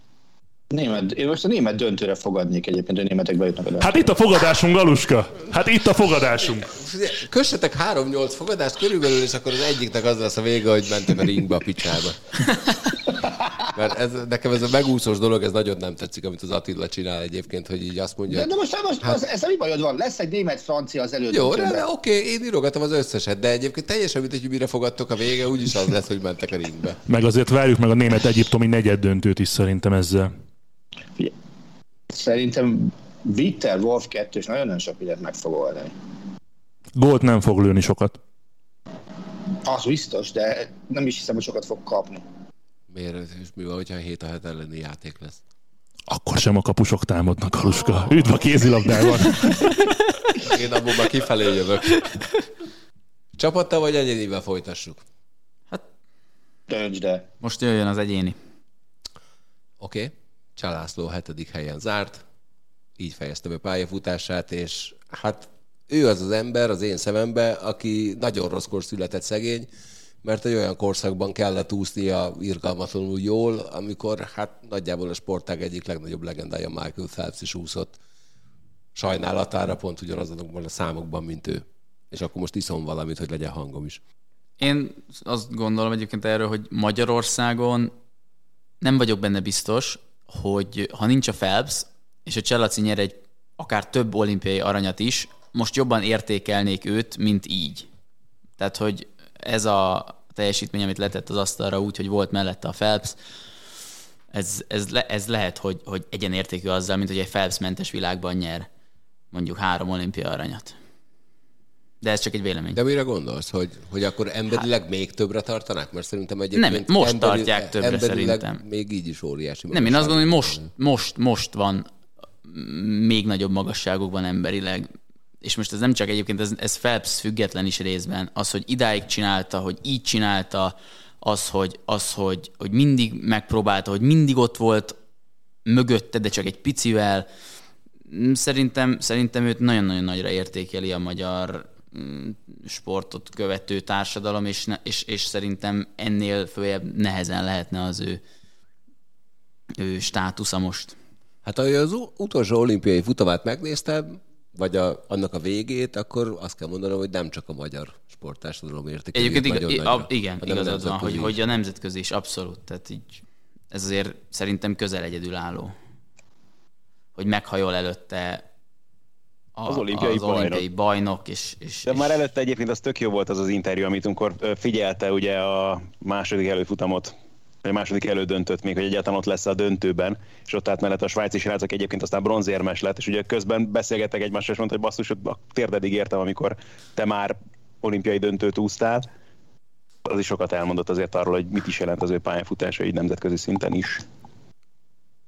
német, én most a német döntőre fogadnék egyébként, hogy a németek bejutnak a Hát itt a fogadásunk, Galuska! Hát itt a fogadásunk! Kössetek 3-8 fogadást körülbelül, és akkor az egyiknek az lesz a vége, hogy mentek a ringbe a picsába. (laughs) Mert ez, nekem ez a megúszós dolog, ez nagyon nem tetszik, amit az Attila csinál egyébként, hogy így azt mondja, De, de most, most hát, az, ez mi bajod van? Lesz egy német-francia az Jó, elődöntőben. de, de oké, én írogatom az összeset, de egyébként teljesen mindegy, hogy mire fogadtok a vége, úgyis az lesz, hogy mentek a ringbe. Meg azért várjuk meg a német-egyiptomi negyed döntőt is szerintem ezzel. Szerintem Witter Wolf 2 és nagyon-nagyon sok mindent meg fog oldani. Gólt nem fog lőni sokat. Az biztos, de nem is hiszem, hogy sokat fog kapni. Miért? És mi van, hogyha 7 a 7 elleni játék lesz? Akkor sem a kapusok támadnak, Galuska. Üdv a kézilabdában! (laughs) Én abból már kifelé jövök. Csapattal vagy egyénivel folytassuk? Döntsd el. Most jöjjön az egyéni. Oké. Okay. Csalászló hetedik helyen zárt. Így fejezte be pályafutását, és hát ő az az ember az én szemembe, aki nagyon rosszkor született szegény, mert egy olyan korszakban kellett úsznia irgalmatlanul jól, amikor hát nagyjából a sportág egyik legnagyobb legendája Michael Phelps is úszott sajnálatára pont ugyanazokban a számokban, mint ő. És akkor most iszom valamit, hogy legyen hangom is. Én azt gondolom egyébként erről, hogy Magyarországon nem vagyok benne biztos, hogy ha nincs a Phelps, és a Cselaci nyer egy akár több olimpiai aranyat is, most jobban értékelnék őt, mint így. Tehát, hogy ez a teljesítmény, amit letett az asztalra úgy, hogy volt mellette a Phelps, ez, ez, le, ez lehet, hogy, hogy egyenértékű azzal, mint hogy egy Phelps-mentes világban nyer mondjuk három olimpia aranyat. De ez csak egy vélemény. De mire gondolsz, hogy, hogy akkor emberileg hát, még többre tartanák? Mert szerintem egyébként Nem, most tartják többre szerintem. még így is óriási. Nem, én azt gondolom, hogy most, most, most van még nagyobb magasságokban emberileg. És most ez nem csak egyébként, ez, ez Phelps független is részben. Az, hogy idáig csinálta, hogy így csinálta, az, hogy, az, hogy, hogy mindig megpróbálta, hogy mindig ott volt mögötte, de csak egy picivel. Szerintem, szerintem őt nagyon-nagyon nagyra értékeli a magyar mm, sportot követő társadalom, és, és, és szerintem ennél följebb nehezen lehetne az ő, ő státusza most. Hát ahogy az utolsó olimpiai futamát megnéztem, vagy a, annak a végét, akkor azt kell mondanom, hogy nem csak a magyar sporttársadalom értékeli. Egyébként iga, nagyra, a, igen, igazad van, hogy, hogy a nemzetközi is abszolút, tehát így ez azért szerintem közel egyedülálló. Hogy meghajol előtte a, Az olimpiai az olimpiai bajnok. bajnok, és, és, De és már előtte egyébként az tök jó volt az az interjú, amit amikor figyelte ugye a második előfutamot, vagy a második elődöntött még, hogy egyáltalán ott lesz a döntőben, és ott állt mellett a svájci srácok egyébként aztán bronzérmes lett, és ugye közben beszélgettek egymással, és mondta, hogy basszus, a térdedig értem, amikor te már olimpiai döntőt úsztál. Az is sokat elmondott azért arról, hogy mit is jelent az ő pályafutása így nemzetközi szinten is.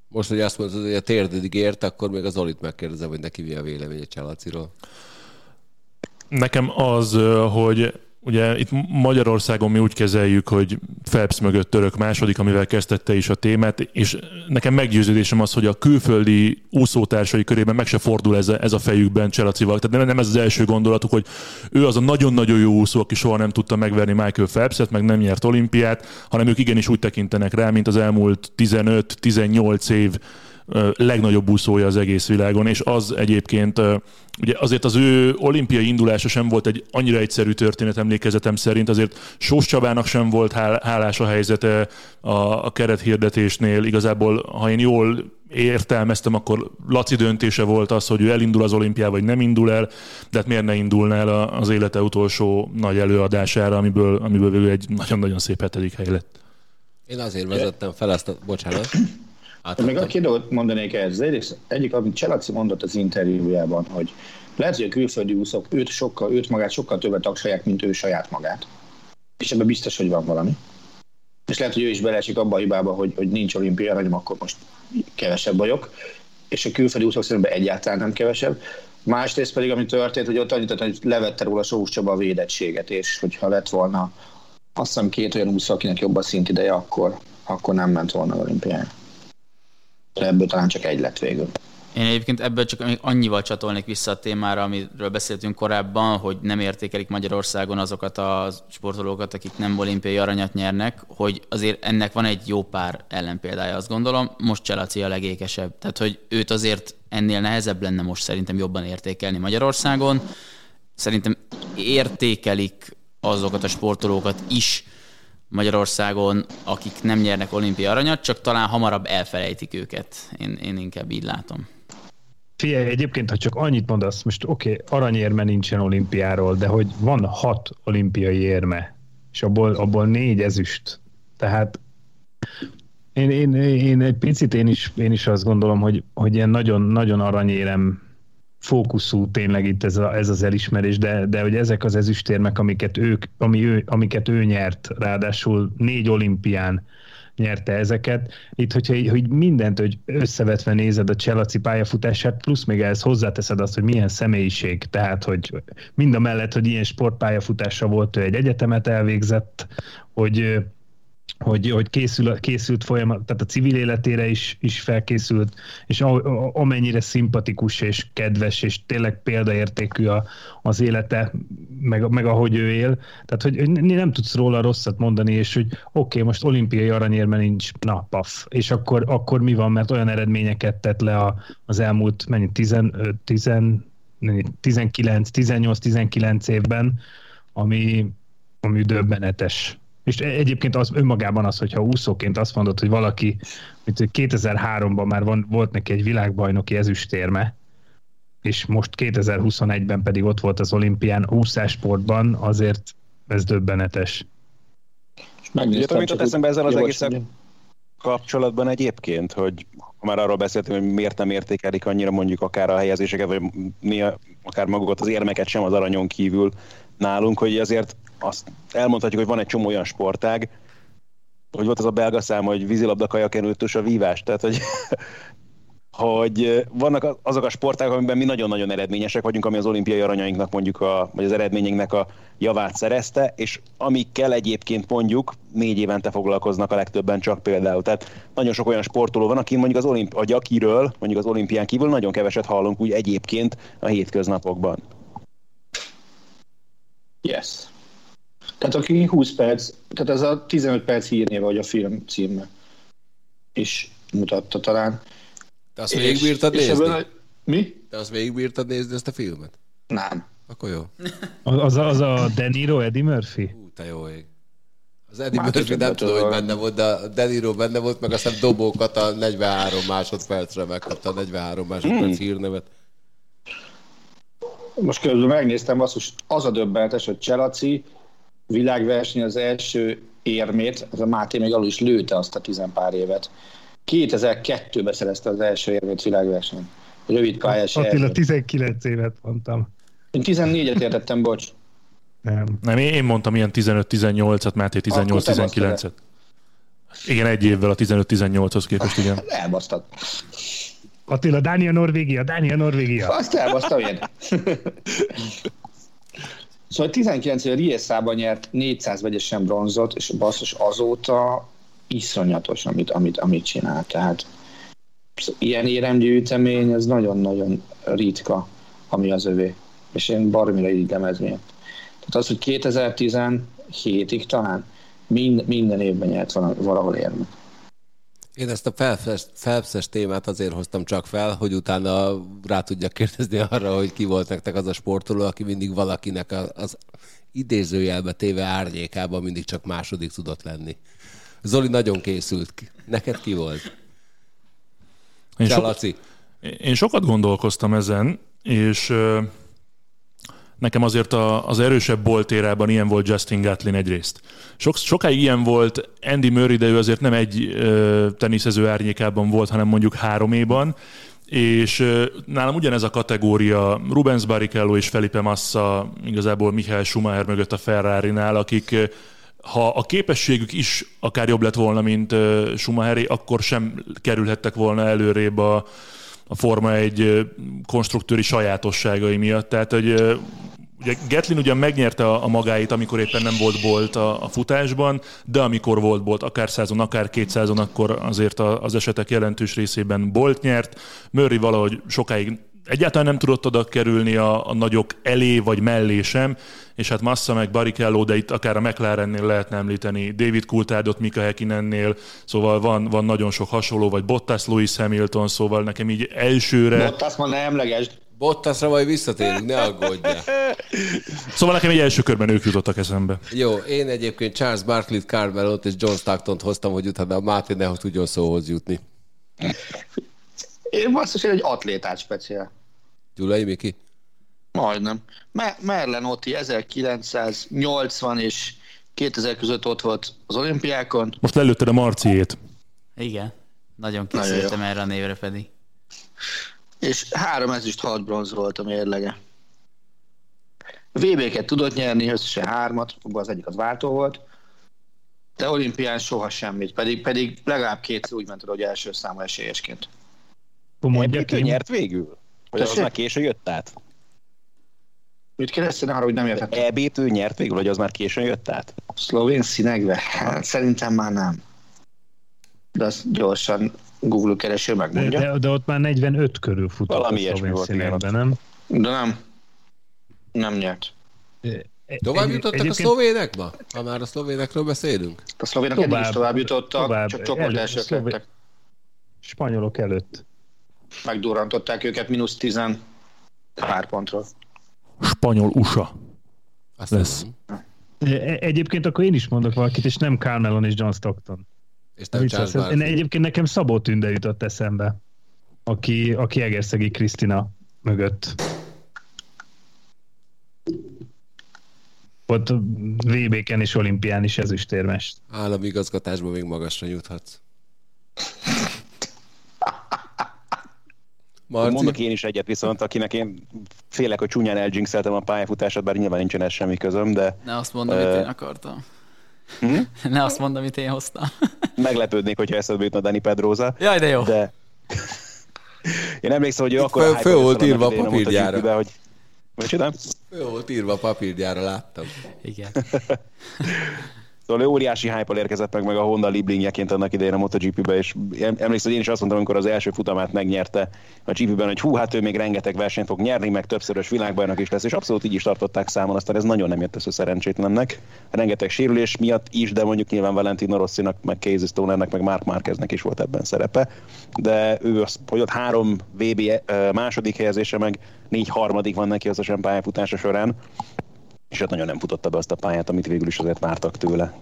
Most, hogy azt mondod, hogy a térdedig ért, akkor még az Olit megkérdezem, hogy neki mi a véleménye Csalaciról. Nekem az, hogy Ugye itt Magyarországon mi úgy kezeljük, hogy Phelps mögött török második, amivel kezdette is a témát, és nekem meggyőződésem az, hogy a külföldi úszótársai körében meg se fordul ez a, ez a fejükben Cselacival. Tehát nem, nem ez az első gondolatuk, hogy ő az a nagyon-nagyon jó úszó, aki soha nem tudta megverni Michael Phelpset, meg nem nyert olimpiát, hanem ők igenis úgy tekintenek rá, mint az elmúlt 15-18 év legnagyobb úszója az egész világon, és az egyébként, ugye azért az ő olimpiai indulása sem volt egy annyira egyszerű történet emlékezetem szerint, azért Sós Csabának sem volt hálás a helyzete a, a kerethirdetésnél, igazából, ha én jól értelmeztem, akkor Laci döntése volt az, hogy ő elindul az olimpiá, vagy nem indul el, de hát miért ne indulna el az élete utolsó nagy előadására, amiből, amiből ő egy nagyon-nagyon szép hetedik hely lett. Én azért vezettem fel ezt a... Bocsánat. Hát, még a két dolgot mondanék ehhez. Egyrészt egyik, amit Cselaci mondott az interjújában, hogy lehet, hogy a külföldi úszók őt, sokkal, őt magát sokkal többet tagsolják, mint ő saját magát. És ebben biztos, hogy van valami. És lehet, hogy ő is beleesik abba a hibába, hogy, hogy nincs olimpia aranyom, akkor most kevesebb vagyok. És a külföldi úszók szerintem egyáltalán nem kevesebb. Másrészt pedig, ami történt, hogy ott annyit, hogy levette róla Sós Csaba a védettséget, és hogyha lett volna azt hiszem két olyan úszó, akinek jobb a szintideje, akkor, akkor nem ment volna olimpiára ebből talán csak egy lett végül. Én egyébként ebből csak még annyival csatolnék vissza a témára, amiről beszéltünk korábban, hogy nem értékelik Magyarországon azokat a sportolókat, akik nem olimpiai aranyat nyernek, hogy azért ennek van egy jó pár ellenpéldája, azt gondolom. Most Cselaci a legékesebb. Tehát, hogy őt azért ennél nehezebb lenne most szerintem jobban értékelni Magyarországon. Szerintem értékelik azokat a sportolókat is, Magyarországon, akik nem nyernek olimpia aranyat, csak talán hamarabb elfelejtik őket. Én, én inkább így látom. Figyelj, egyébként, ha csak annyit mondasz, most oké, okay, aranyérme nincsen olimpiáról, de hogy van hat olimpiai érme, és abból, abból négy ezüst. Tehát én, én, én egy picit én is, én is azt gondolom, hogy, hogy ilyen nagyon, nagyon aranyérem fókuszú tényleg itt ez, a, ez az elismerés, de, de hogy ezek az ezüstérmek, amiket, ők, ami ő, amiket ő nyert, ráadásul négy olimpián nyerte ezeket. Itt, hogyha hogy mindent, hogy összevetve nézed a Cselaci pályafutását, plusz még ehhez hozzáteszed azt, hogy milyen személyiség, tehát, hogy mind a mellett, hogy ilyen sportpályafutása volt, ő egy egyetemet elvégzett, hogy hogy, hogy készül, készült folyamat, tehát a civil életére is, is felkészült, és a, a, amennyire szimpatikus és kedves, és tényleg példaértékű a, az élete, meg, meg ahogy ő él. Tehát, hogy nem tudsz róla rosszat mondani, és hogy oké, okay, most olimpiai aranyérme nincs, na, paf. És akkor, akkor mi van, mert olyan eredményeket tett le a, az elmúlt mennyi, 10, 10, 19, 18-19 évben, ami, ami döbbenetes és e- egyébként az önmagában az, hogyha úszóként azt mondod, hogy valaki, mint 2003-ban már van, volt neki egy világbajnoki ezüstérme, és most 2021-ben pedig ott volt az olimpián úszásportban, azért ez döbbenetes. Megnéztem, amit eszembe ezzel az egész kapcsolatban egyébként, hogy már arról beszéltünk, hogy miért nem értékelik annyira mondjuk akár a helyezéseket, vagy néha akár magukat az érmeket sem az aranyon kívül nálunk, hogy azért azt elmondhatjuk, hogy van egy csomó olyan sportág, hogy volt az a belga szám, hogy vízilabda, kajakenőtös a vívás, tehát hogy, (laughs) hogy vannak azok a sportágok, amiben mi nagyon-nagyon eredményesek vagyunk, ami az olimpiai aranyainknak mondjuk, a, vagy az eredményeinknek a javát szerezte, és amikkel egyébként mondjuk négy évente foglalkoznak a legtöbben csak például. Tehát nagyon sok olyan sportoló van, aki mondjuk az olimp, vagy akiről, mondjuk az olimpián kívül nagyon keveset hallunk úgy egyébként a hétköznapokban. Yes. Tehát aki 20 perc, tehát ez a 15 perc hírnéve, vagy a film címe is mutatta talán. Te azt végigbírtad nézni? Ebben a... Mi? Te azt végigbírtad nézni ezt a filmet? Nem. Akkor jó. (laughs) Az, az a De Niro, Eddie Murphy? Ú, te jó ég. Az Eddie Már Murphy nem tudom, hogy benne volt, de a De Niro benne volt, meg aztán dobókat a 43 másodpercre megkapta a 43 másodperc hmm. hírnevet. Most közben megnéztem azt, hogy az a döbbenetes, hogy Cselaci világverseny az első érmét, az a Máté még alul is lőtte azt a tizenpár évet. 2002-ben szerezte az első érmét világverseny. Rövid pályás Attila, 19 évet mondtam. Én 14-et értettem, bocs. Nem. Nem, én mondtam ilyen 15-18-at, Máté 18-19-et. Igen, egy évvel a 15-18-hoz képest, igen. Elbasztad. Attila, Dánia, Norvégia, Dánia, Norvégia. Azt elbasztam én. Szóval 19 éve Rieszában nyert 400 vegyesen bronzot, és basszus azóta iszonyatos, amit, amit, amit csinál. Tehát ilyen éremgyűjtemény, ez nagyon-nagyon ritka, ami az övé. És én baromira így ez miatt. Tehát az, hogy 2017-ig talán mind, minden évben nyert valahol érmet. Én ezt a Phelps-es témát azért hoztam csak fel, hogy utána rá tudjak kérdezni arra, hogy ki volt nektek az a sportoló, aki mindig valakinek az idézőjelbe téve árnyékában mindig csak második tudott lenni. Zoli nagyon készült. Neked ki volt? Én, so- én sokat gondolkoztam ezen, és nekem azért a, az erősebb boltérában ilyen volt Justin Gatlin egyrészt. Sok, sokáig ilyen volt Andy Murray, de ő azért nem egy ö, teniszező árnyékában volt, hanem mondjuk hároméban, és ö, nálam ugyanez a kategória Rubens Barrichello és Felipe Massa, igazából Michael Schumacher mögött a Ferrari-nál, akik ha a képességük is akár jobb lett volna, mint Schumacheri, akkor sem kerülhettek volna előrébb a, a Forma egy konstruktőri sajátosságai miatt. Tehát, hogy ugye Getlin ugyan megnyerte a, a magáit, amikor éppen nem volt bolt a, a futásban, de amikor volt bolt, akár százon, akár kétszázon, akkor azért a, az esetek jelentős részében bolt nyert. Murray valahogy sokáig egyáltalán nem tudott oda kerülni a, a nagyok elé vagy mellé sem, és hát Massa meg Barrichello, de itt akár a McLarennél lehetne említeni David Coulthardot, Mika Häkkinennél, szóval van, van nagyon sok hasonló, vagy Bottas, Lewis Hamilton, szóval nekem így elsőre... Bottas ma nem emlegesd. Bottasra majd visszatérünk, ne aggódjál. Szóval nekem egy első körben ők jutottak eszembe. Jó, én egyébként Charles Barkley-t, Carmelot és John Stockton-t hoztam, hogy utána a Máté ne tudjon szóhoz jutni. Én basszus, én egy atlétát speciál. Gyulai Miki? Majdnem. Merlen Oti 1980 és 2000 között ott volt az olimpiákon. Most lelőtted a Marciét. Igen. Nagyon készültem erre a névre pedig. És három ezüst, hat bronz volt a mérlege. VB-ket tudott nyerni, összesen hármat, az egyik az váltó volt, de olimpián soha semmit, pedig, pedig legalább kétszer úgy ment hogy első számú esélyesként. Mondja nyert végül? Vagy az már késő jött át? Mit kérdeztél arra, hogy nem értettem? EB-t ő nyert végül, hogy az már későn jött át? Szlovén színegbe? Hát, szerintem már nem. De azt gyorsan Google kereső megmondja. De, de, de ott már 45 körül futott Valami a szlovén színegbe, nem? De nem. Nem nyert. Tovább jutottak egyébként... a szlovénekba? Ha már a szlovénekről beszélünk. A szlovének tovább, eddig is tovább jutottak, tovább, csak csoport elsők szlovén... lettek. Spanyolok előtt. Megdurrantották őket mínusz 10 pár pontról. Spanyol USA. Azt lesz. E- egyébként akkor én is mondok valakit, és nem Carmelon és John Stockton. És nem Charles én Egyébként nekem Szabó Tünde jutott eszembe, aki, aki Egerszegi Krisztina mögött. Ott VB-ken és olimpián is ezüstérmest. Állami igazgatásban még magasra juthatsz. (laughs) Marci? Mondok én is egyet viszont, akinek én félek, hogy csúnyán eldzsinxeltem a pályafutását, bár nyilván nincsen ez semmi közöm, de... Ne azt mondom, uh, amit én akartam. Hm? (laughs) Ne azt mondom, amit én hoztam. (laughs) Meglepődnék, hogyha eszedbe jutna Dani Pedroza. Jaj, de jó. De... (laughs) Én emlékszem, hogy ő akkor... Föl, föl volt írva a papírjára. Hogy... Mit Föl volt írva a papírjára, láttam. Igen. Szóval óriási hype érkezett meg, meg a Honda Liblingjeként annak idején a MotoGP-be, és emlékszem, hogy én is azt mondtam, amikor az első futamát megnyerte a GP-ben, hogy hú, hát ő még rengeteg versenyt fog nyerni, meg többszörös világbajnok is lesz, és abszolút így is tartották számon, aztán ez nagyon nem jött össze szerencsétlennek. Rengeteg sérülés miatt is, de mondjuk nyilván Valentino Rossinak, meg Casey Stonernek, meg Mark Marqueznek is volt ebben szerepe. De ő az, hogy ott három VB második helyezése, meg négy harmadik van neki a pályafutása során, és hát nagyon nem futotta be azt a pályát, amit végül is azért vártak tőle.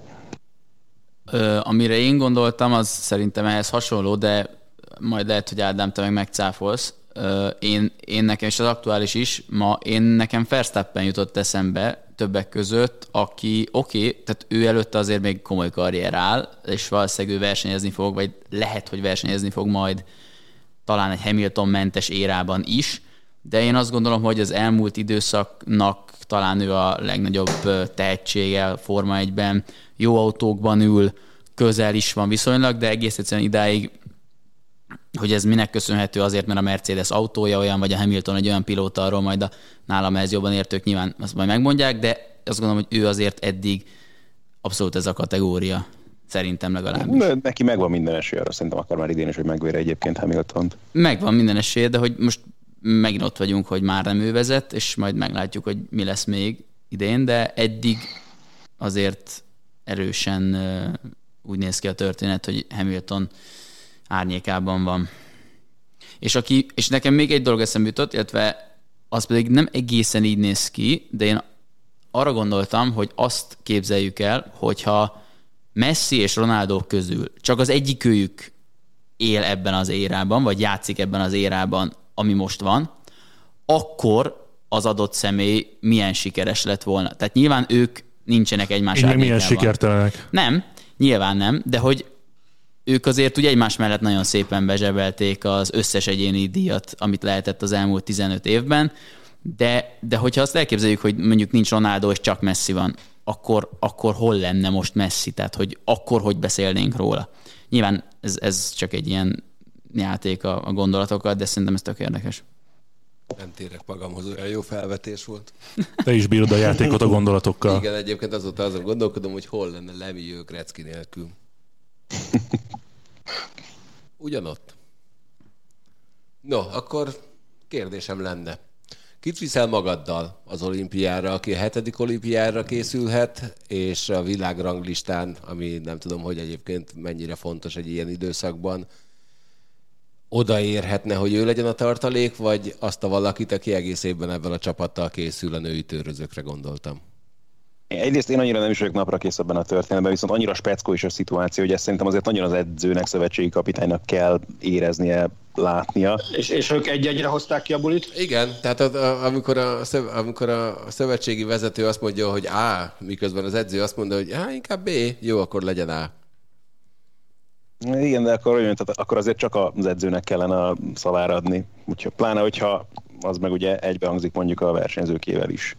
Ö, amire én gondoltam, az szerintem ehhez hasonló, de majd lehet, hogy Ádám, te meg megcáfolsz. Ö, én, én nekem, és az aktuális is, ma én nekem Verstappen jutott eszembe többek között, aki oké, okay, tehát ő előtte azért még komoly karrier áll, és valószínűleg ő versenyezni fog, vagy lehet, hogy versenyezni fog majd talán egy Hamilton-mentes érában is, de én azt gondolom, hogy az elmúlt időszaknak talán ő a legnagyobb tehetsége a Forma 1-ben, jó autókban ül, közel is van viszonylag, de egész egyszerűen idáig hogy ez minek köszönhető azért, mert a Mercedes autója olyan, vagy a Hamilton egy olyan pilóta, arról majd a nálam ez jobban értők nyilván azt majd megmondják, de azt gondolom, hogy ő azért eddig abszolút ez a kategória. Szerintem legalábbis. Neki megvan minden esély arra, szerintem akar már idén is, hogy megvére egyébként hamilton -t. Megvan minden esély, de hogy most megint ott vagyunk, hogy már nem ő vezet, és majd meglátjuk, hogy mi lesz még idén, de eddig azért erősen úgy néz ki a történet, hogy Hamilton árnyékában van. És, aki, és nekem még egy dolog eszembe jutott, illetve az pedig nem egészen így néz ki, de én arra gondoltam, hogy azt képzeljük el, hogyha Messi és Ronaldo közül csak az egyikőjük él ebben az érában, vagy játszik ebben az érában, ami most van, akkor az adott személy milyen sikeres lett volna. Tehát nyilván ők nincsenek egymás Így milyen sikertelenek. Nem, nyilván nem, de hogy ők azért ugye egymás mellett nagyon szépen bezsebelték az összes egyéni díjat, amit lehetett az elmúlt 15 évben, de, de hogyha azt elképzeljük, hogy mondjuk nincs Ronaldo és csak Messi van, akkor, akkor hol lenne most Messi? Tehát, hogy akkor hogy beszélnénk róla? Nyilván ez, ez csak egy ilyen játék a, a gondolatokat, de szerintem ez tök érdekes. Nem térek magamhoz, olyan jó felvetés volt. (laughs) Te is bírod a játékot a gondolatokkal. Igen, egyébként azóta azon gondolkodom, hogy hol lenne Lemieux Gretzky nélkül. (laughs) Ugyanott. No, akkor kérdésem lenne. Kit viszel magaddal az olimpiára, aki a hetedik olimpiára készülhet, és a világranglistán, ami nem tudom, hogy egyébként mennyire fontos egy ilyen időszakban, odaérhetne, hogy ő legyen a tartalék, vagy azt a valakit, aki egész évben ebben a csapattal készül a női törözőkre gondoltam? Egyrészt én annyira nem is vagyok napra kész ebben a történetben, viszont annyira speckó is a szituáció, hogy ezt szerintem azért nagyon az edzőnek, szövetségi kapitánynak kell éreznie, látnia. És, és ők egy-egyre hozták ki a bulit? Igen, tehát a, a, amikor, a, amikor a szövetségi vezető azt mondja, hogy A, miközben az edző azt mondja, hogy á, inkább B, jó, akkor legyen A. Igen, de akkor, olyan, tehát akkor azért csak az edzőnek kellene a szavára adni. Úgyhogy pláne, hogyha az meg ugye egybehangzik mondjuk a versenyzőkével is.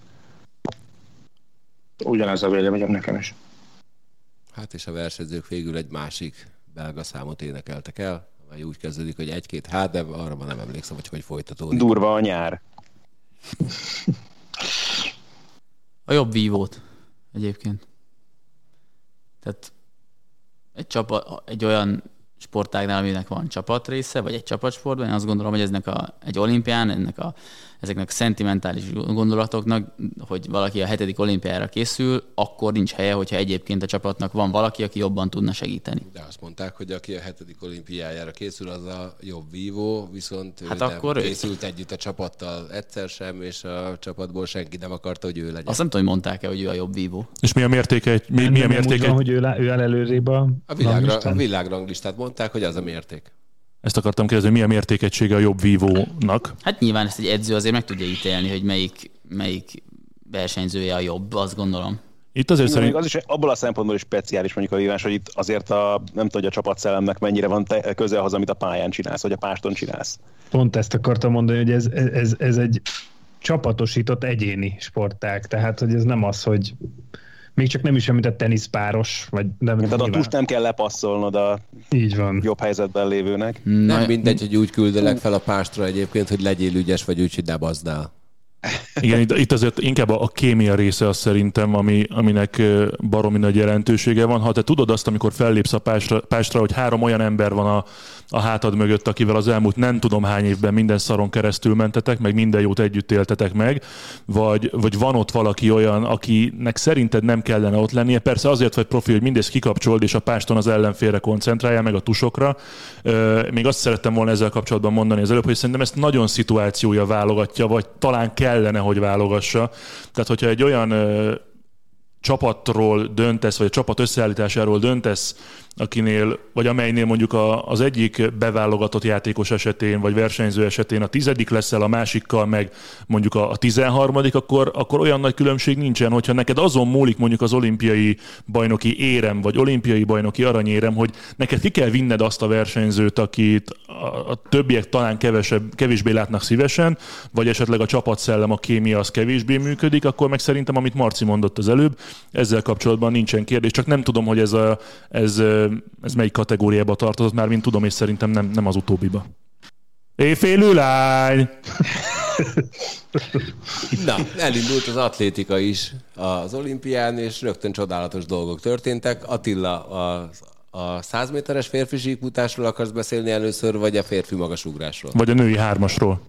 Ugyanez a véleményem nekem is. Hát és a versenyzők végül egy másik belga számot énekeltek el, vagy úgy kezdődik, hogy egy-két hát, de arra már nem emlékszem, hogy hogy folytatódik. Durva a nyár. A jobb vívót egyébként. Tehát egy, csapa, egy olyan sportágnál, aminek van csapatrésze, vagy egy csapatsportban, én azt gondolom, hogy eznek a, egy olimpián, ennek a ezeknek a szentimentális gondolatoknak, hogy valaki a hetedik olimpiára készül, akkor nincs helye, hogyha egyébként a csapatnak van valaki, aki jobban tudna segíteni. De azt mondták, hogy aki a hetedik olimpiájára készül, az a jobb vívó, viszont hát ő akkor nem ő... készült együtt a csapattal egyszer sem, és a csapatból senki nem akarta, hogy ő legyen. Azt nem tudom, hogy mondták-e, hogy ő a jobb vívó. És mi a mértéke? Mi, nem, mi a nem mértéke? Van, hogy ő, ő áll előrébb a, a, világra, a világranglistát mondták, hogy az a mérték. Ezt akartam kérdezni, hogy mi a mértékegysége a jobb vívónak? Hát nyilván ezt egy edző azért meg tudja ítélni, hogy melyik, melyik versenyzője a jobb, azt gondolom. Itt azért szerint... Az is abból a szempontból is speciális mondjuk a vívás, hogy itt azért a, nem tudja, a csapatszellemnek mennyire van te, köze ahhoz, amit a pályán csinálsz, vagy a páston csinálsz. Pont ezt akartam mondani, hogy ez, ez, ez egy csapatosított egyéni sportág, tehát hogy ez nem az, hogy még csak nem is olyan, mint a teniszpáros. Vagy nem, Tehát a tust nem kell lepasszolnod a Így van. jobb helyzetben lévőnek. Nem mindegy, hogy úgy küldelek fel a pástra egyébként, hogy legyél ügyes, vagy úgy, hogy ne bazdál. Igen, itt, itt azért inkább a, kémia része az szerintem, ami, aminek baromi nagy jelentősége van. Ha te tudod azt, amikor fellépsz a pástra, pástra hogy három olyan ember van a, a hátad mögött, akivel az elmúlt nem tudom hány évben minden szaron keresztül mentetek, meg minden jót együtt éltetek meg, vagy, vagy van ott valaki olyan, akinek szerinted nem kellene ott lennie, persze azért vagy profi, hogy mindezt kikapcsold, és a páston az ellenfélre koncentrálja, meg a tusokra. Még azt szerettem volna ezzel kapcsolatban mondani az előbb, hogy szerintem ezt nagyon szituációja válogatja, vagy talán kellene, hogy válogassa. Tehát, hogyha egy olyan csapatról döntesz, vagy a csapat összeállításáról döntesz, akinél, vagy amelynél mondjuk a, az egyik beválogatott játékos esetén, vagy versenyző esetén a tizedik leszel, a másikkal meg mondjuk a, a tizenharmadik, akkor, akkor olyan nagy különbség nincsen, hogyha neked azon múlik mondjuk az olimpiai bajnoki érem, vagy olimpiai bajnoki aranyérem, hogy neked ki kell vinned azt a versenyzőt, akit a, a többiek talán kevesebb, kevésbé látnak szívesen, vagy esetleg a csapatszellem, a kémia az kevésbé működik, akkor meg szerintem, amit Marci mondott az előbb, ezzel kapcsolatban nincsen kérdés, csak nem tudom, hogy ez, a, ez ez melyik kategóriába tartozott, már mint tudom, és szerintem nem, nem az utóbbiba. Éjfélű lány! (laughs) Na, elindult az atlétika is az olimpián, és rögtön csodálatos dolgok történtek. Attila, a, a 100 méteres férfi síkfutásról akarsz beszélni először, vagy a férfi magasugrásról? Vagy a női hármasról.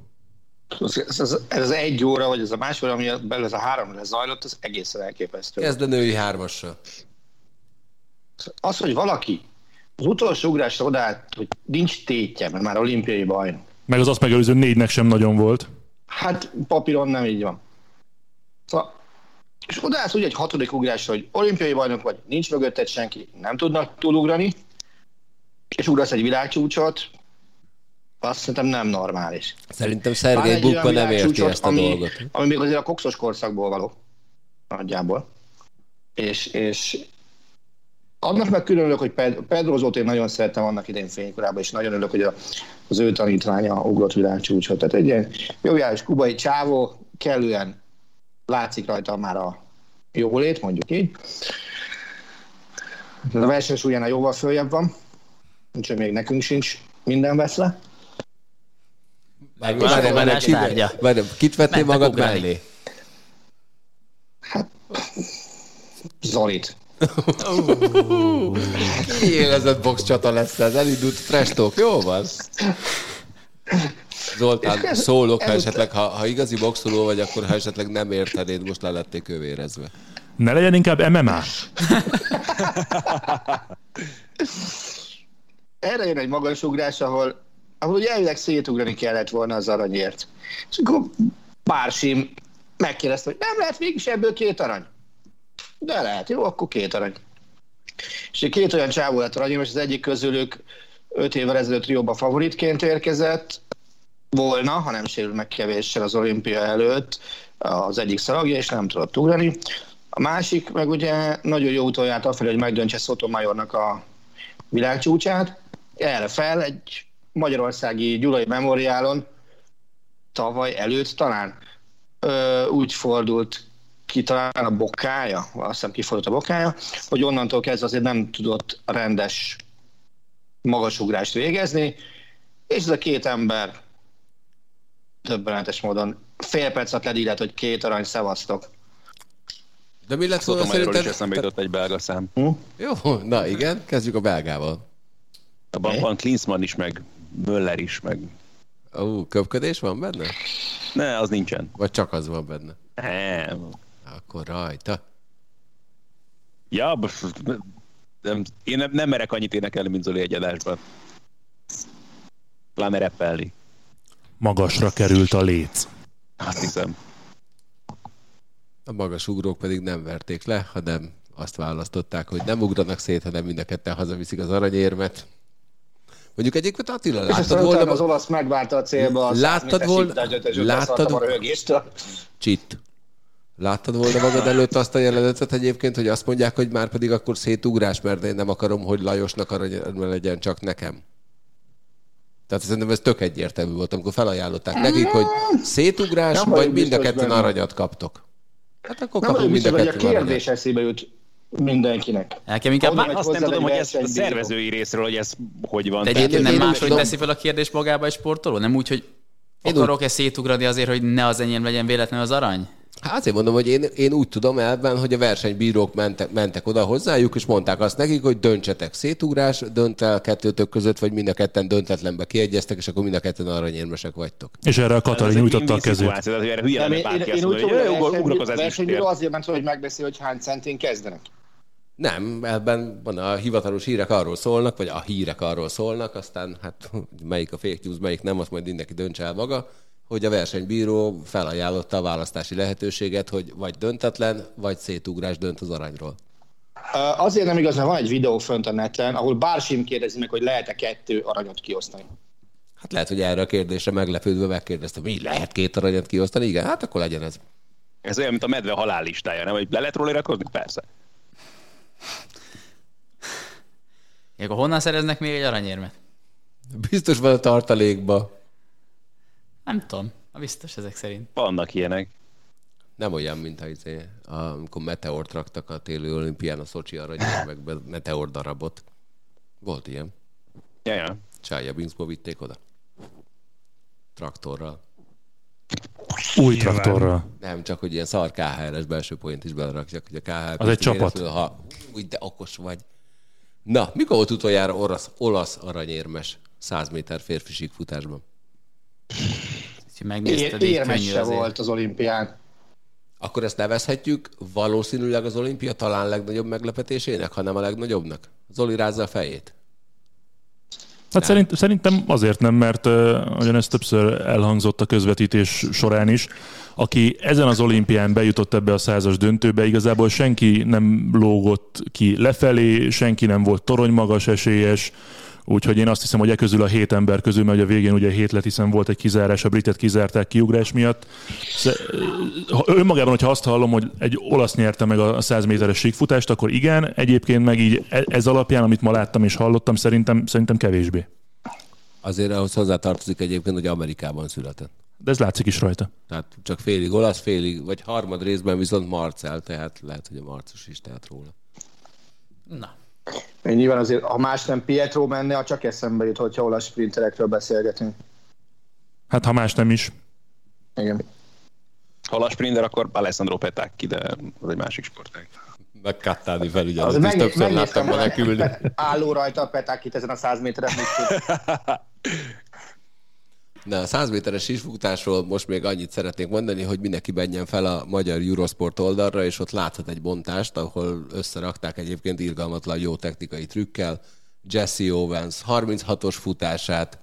Ez, ez, ez, ez az egy óra, vagy ez a másfél, ami belül ez a három lezajlott, az egészen elképesztő. Kezd a női hármassal. Az, hogy valaki az utolsó ugrásra odaállt, hogy nincs tétje, mert már olimpiai bajnok. Meg az azt megelőző négynek sem nagyon volt. Hát papíron nem így van. Szóval, és odaállsz úgy egy hatodik ugrásra, hogy olimpiai bajnok vagy, nincs mögötted senki, nem tudnak túlugrani, és ugrasz egy világcsúcsot, azt szerintem nem normális. Szerintem Szergei Bukma nem érti ezt a ami, dolgot. Ami még azért a kokszos korszakból való. Nagyjából. És, és annak meg külön örülök, hogy Ped- Pedrozót én nagyon szerettem annak idején fénykorában, és nagyon örülök, hogy a, az ő tanítványa ugrott világcsúcsot. Tehát egy ilyen jobbjárás kubai csávó, kellően látszik rajta már a jólét, mondjuk így. A versenysúlyán a jóval följebb van, úgyhogy még nekünk sincs minden. Megvan a fogadás tárgya. Várj, kit vettél magad ugrani. mellé? Zolit. Kiélezett box csata lesz ez, elindult trash talk, jó van? Zoltán, ez- szólok, ha esetleg, ha, ha igazi boxoló vagy, akkor ha esetleg nem értenéd, most le lettél kövérezve. Ne legyen inkább MMA. erre jön egy magasugrás, ahol, ahol ugye elvileg szétugrani kellett volna az aranyért. És akkor Bársim megkérdezte, hogy nem lehet mégis ebből két arany? De lehet, jó, akkor két arany. És két olyan csávó lett aranyom, és az egyik közülük öt évvel ezelőtt Rióba favoritként érkezett volna, ha nem sérül meg kevéssel az olimpia előtt az egyik szalagja, és nem tudott ugrani. A másik meg ugye nagyon jó úton járt afelé, hogy megdöntse Sotomayornak a világcsúcsát. Erre fel egy magyarországi gyulai memoriálon tavaly előtt talán ö, úgy fordult ki talán a bokája, azt hiszem kifordult a bokája, hogy onnantól kezdve azért nem tudott rendes magasugrást végezni, és ez a két ember többenetes módon fél perc alatt ledílett, hogy két arany szevasztok. De mi lett volna is szerinted? eszembe jutott egy belga szám. Jó, na igen, kezdjük a belgával. Abban van Klinsmann is, meg Möller is, meg... Ó, köpködés van benne? Ne, az nincsen. Vagy csak az van benne? Nem. Akkor rajta. Ja, nem, én nem, nem merek annyit énekelni, mint Zoli egy adásban. Pláne reppelni. Magasra került a léc. Azt hiszem. A magas ugrók pedig nem verték le, hanem azt választották, hogy nem ugranak szét, hanem mind a ketten hazaviszik az aranyérmet. Mondjuk egyébként Attila, És láttad aztán volna... az olasz megvárta a célba Láttad volna- láttad, láttad- a röhögéstől. Csit. Láttad volna magad előtt azt a jelenetet egyébként, hogy azt mondják, hogy már pedig akkor szétugrás, mert én nem akarom, hogy Lajosnak aranyérme legyen, csak nekem. Tehát szerintem ez tök egyértelmű volt, amikor felajánlották nekik, hogy szétugrás, Nem vagy mind a ketten benne. aranyat kaptok. Hát akkor Nem kapunk mind a a ketten aranyat. kérdés eszébe jut mindenkinek. Nekem inkább Oda má... megy Azt nem tudom, hogy ez a szervezői részről, hogy ez hogy van. De egyébként nem máshogy teszi fel a kérdést magába egy sportoló? Nem úgy, hogy akarok-e szétugrani azért, hogy ne az enyém legyen véletlenül az arany? Hát azért mondom, hogy én, én úgy tudom elben, hogy a versenybírók mentek, mentek oda hozzájuk, és mondták azt nekik, hogy döntsetek szétugrás, dönt el kettőtök között, vagy mind a ketten döntetlenbe kiegyeztek, és akkor mind a ketten aranyérmesek vagytok. És erre a egy nyújtotta a kezét. Tehát, hogy erre hülye én, én, én úgy tudom, hogy hogy "Jó, ugrok az a versenybíró azért ment, hogy megbeszél, hogy hány centén kezdenek. Nem, ebben van a hivatalos hírek arról szólnak, vagy a hírek arról szólnak, aztán hát melyik a fake news, melyik nem, azt majd mindenki döntse el maga, hogy a versenybíró felajánlotta a választási lehetőséget, hogy vagy döntetlen, vagy szétugrás dönt az aranyról. Azért nem igaz, mert van egy videó fönt a neten, ahol Bársim kérdezi meg, hogy lehet-e kettő aranyot kiosztani. Hát lehet, hogy erre a kérdésre meglepődve megkérdezte, mi lehet két aranyat kiosztani? Igen, hát akkor legyen ez. Ez olyan, mint a medve halállistája, nem? Hogy le lehet róla iratkozni? Persze. Ja, Akkor honnan szereznek még egy aranyérmet? Biztos van a tartalékba. Nem tudom. A biztos ezek szerint. Vannak ilyenek. Nem olyan, mint a, izé, amikor meteort raktak a téli olimpián a Szocsi aranyérmekbe, meteor darabot. Volt ilyen. Ja, ja. Csájabinszba vitték oda. Traktorral. Új Nyilván. traktorral. Nem, csak hogy ilyen szar KHR-es belső point is belerakjak, hogy a KHR... Az egy csapat. Ha, úgy, de okos vagy. Na, mikor volt utoljára olasz, olasz aranyérmes 100 méter férfi síkfutásban? Ha megnézted, Ér, így érmes könnyű se azért. volt az olimpián. Akkor ezt nevezhetjük valószínűleg az olimpia talán legnagyobb meglepetésének, hanem a legnagyobbnak? Zoli rázza a fejét. Hát szerint, szerintem azért nem, mert uh, ugyan ez többször elhangzott a közvetítés során is, aki ezen az olimpián bejutott ebbe a százas döntőbe, igazából senki nem lógott ki lefelé, senki nem volt toronymagas esélyes, úgyhogy én azt hiszem, hogy e közül a hét ember közül, mert ugye a végén ugye hét lett, hiszen volt egy kizárás, a britet kizárták kiugrás miatt. Önmagában, hogyha azt hallom, hogy egy olasz nyerte meg a 100 méteres síkfutást, akkor igen, egyébként meg így e- ez alapján, amit ma láttam és hallottam, szerintem, szerintem kevésbé. Azért ahhoz hozzátartozik egyébként, hogy Amerikában született. De ez látszik is rajta. Tehát csak félig olasz, félig, vagy harmad részben viszont Marcel, tehát lehet, hogy a Marcus is tehet róla. Na, Én nyilván azért, ha más nem Pietro menne, a csak eszembe jut, hogyha olasz sprinterekről beszélgetünk. Hát ha más nem is. Igen. Ha a sprinter, akkor Alessandro Petacchi, de az egy másik sportág. Meg Kattáni Az felügyelet, megné- többször láttam volna (laughs) álló rajta a petákit ezen a 100 méteren. (laughs) Na, a 100 méteres sífutásról most még annyit szeretnék mondani, hogy mindenki menjen fel a magyar Eurosport oldalra, és ott láthat egy bontást, ahol összerakták egyébként irgalmatlan jó technikai trükkel. Jesse Owens 36-os futását,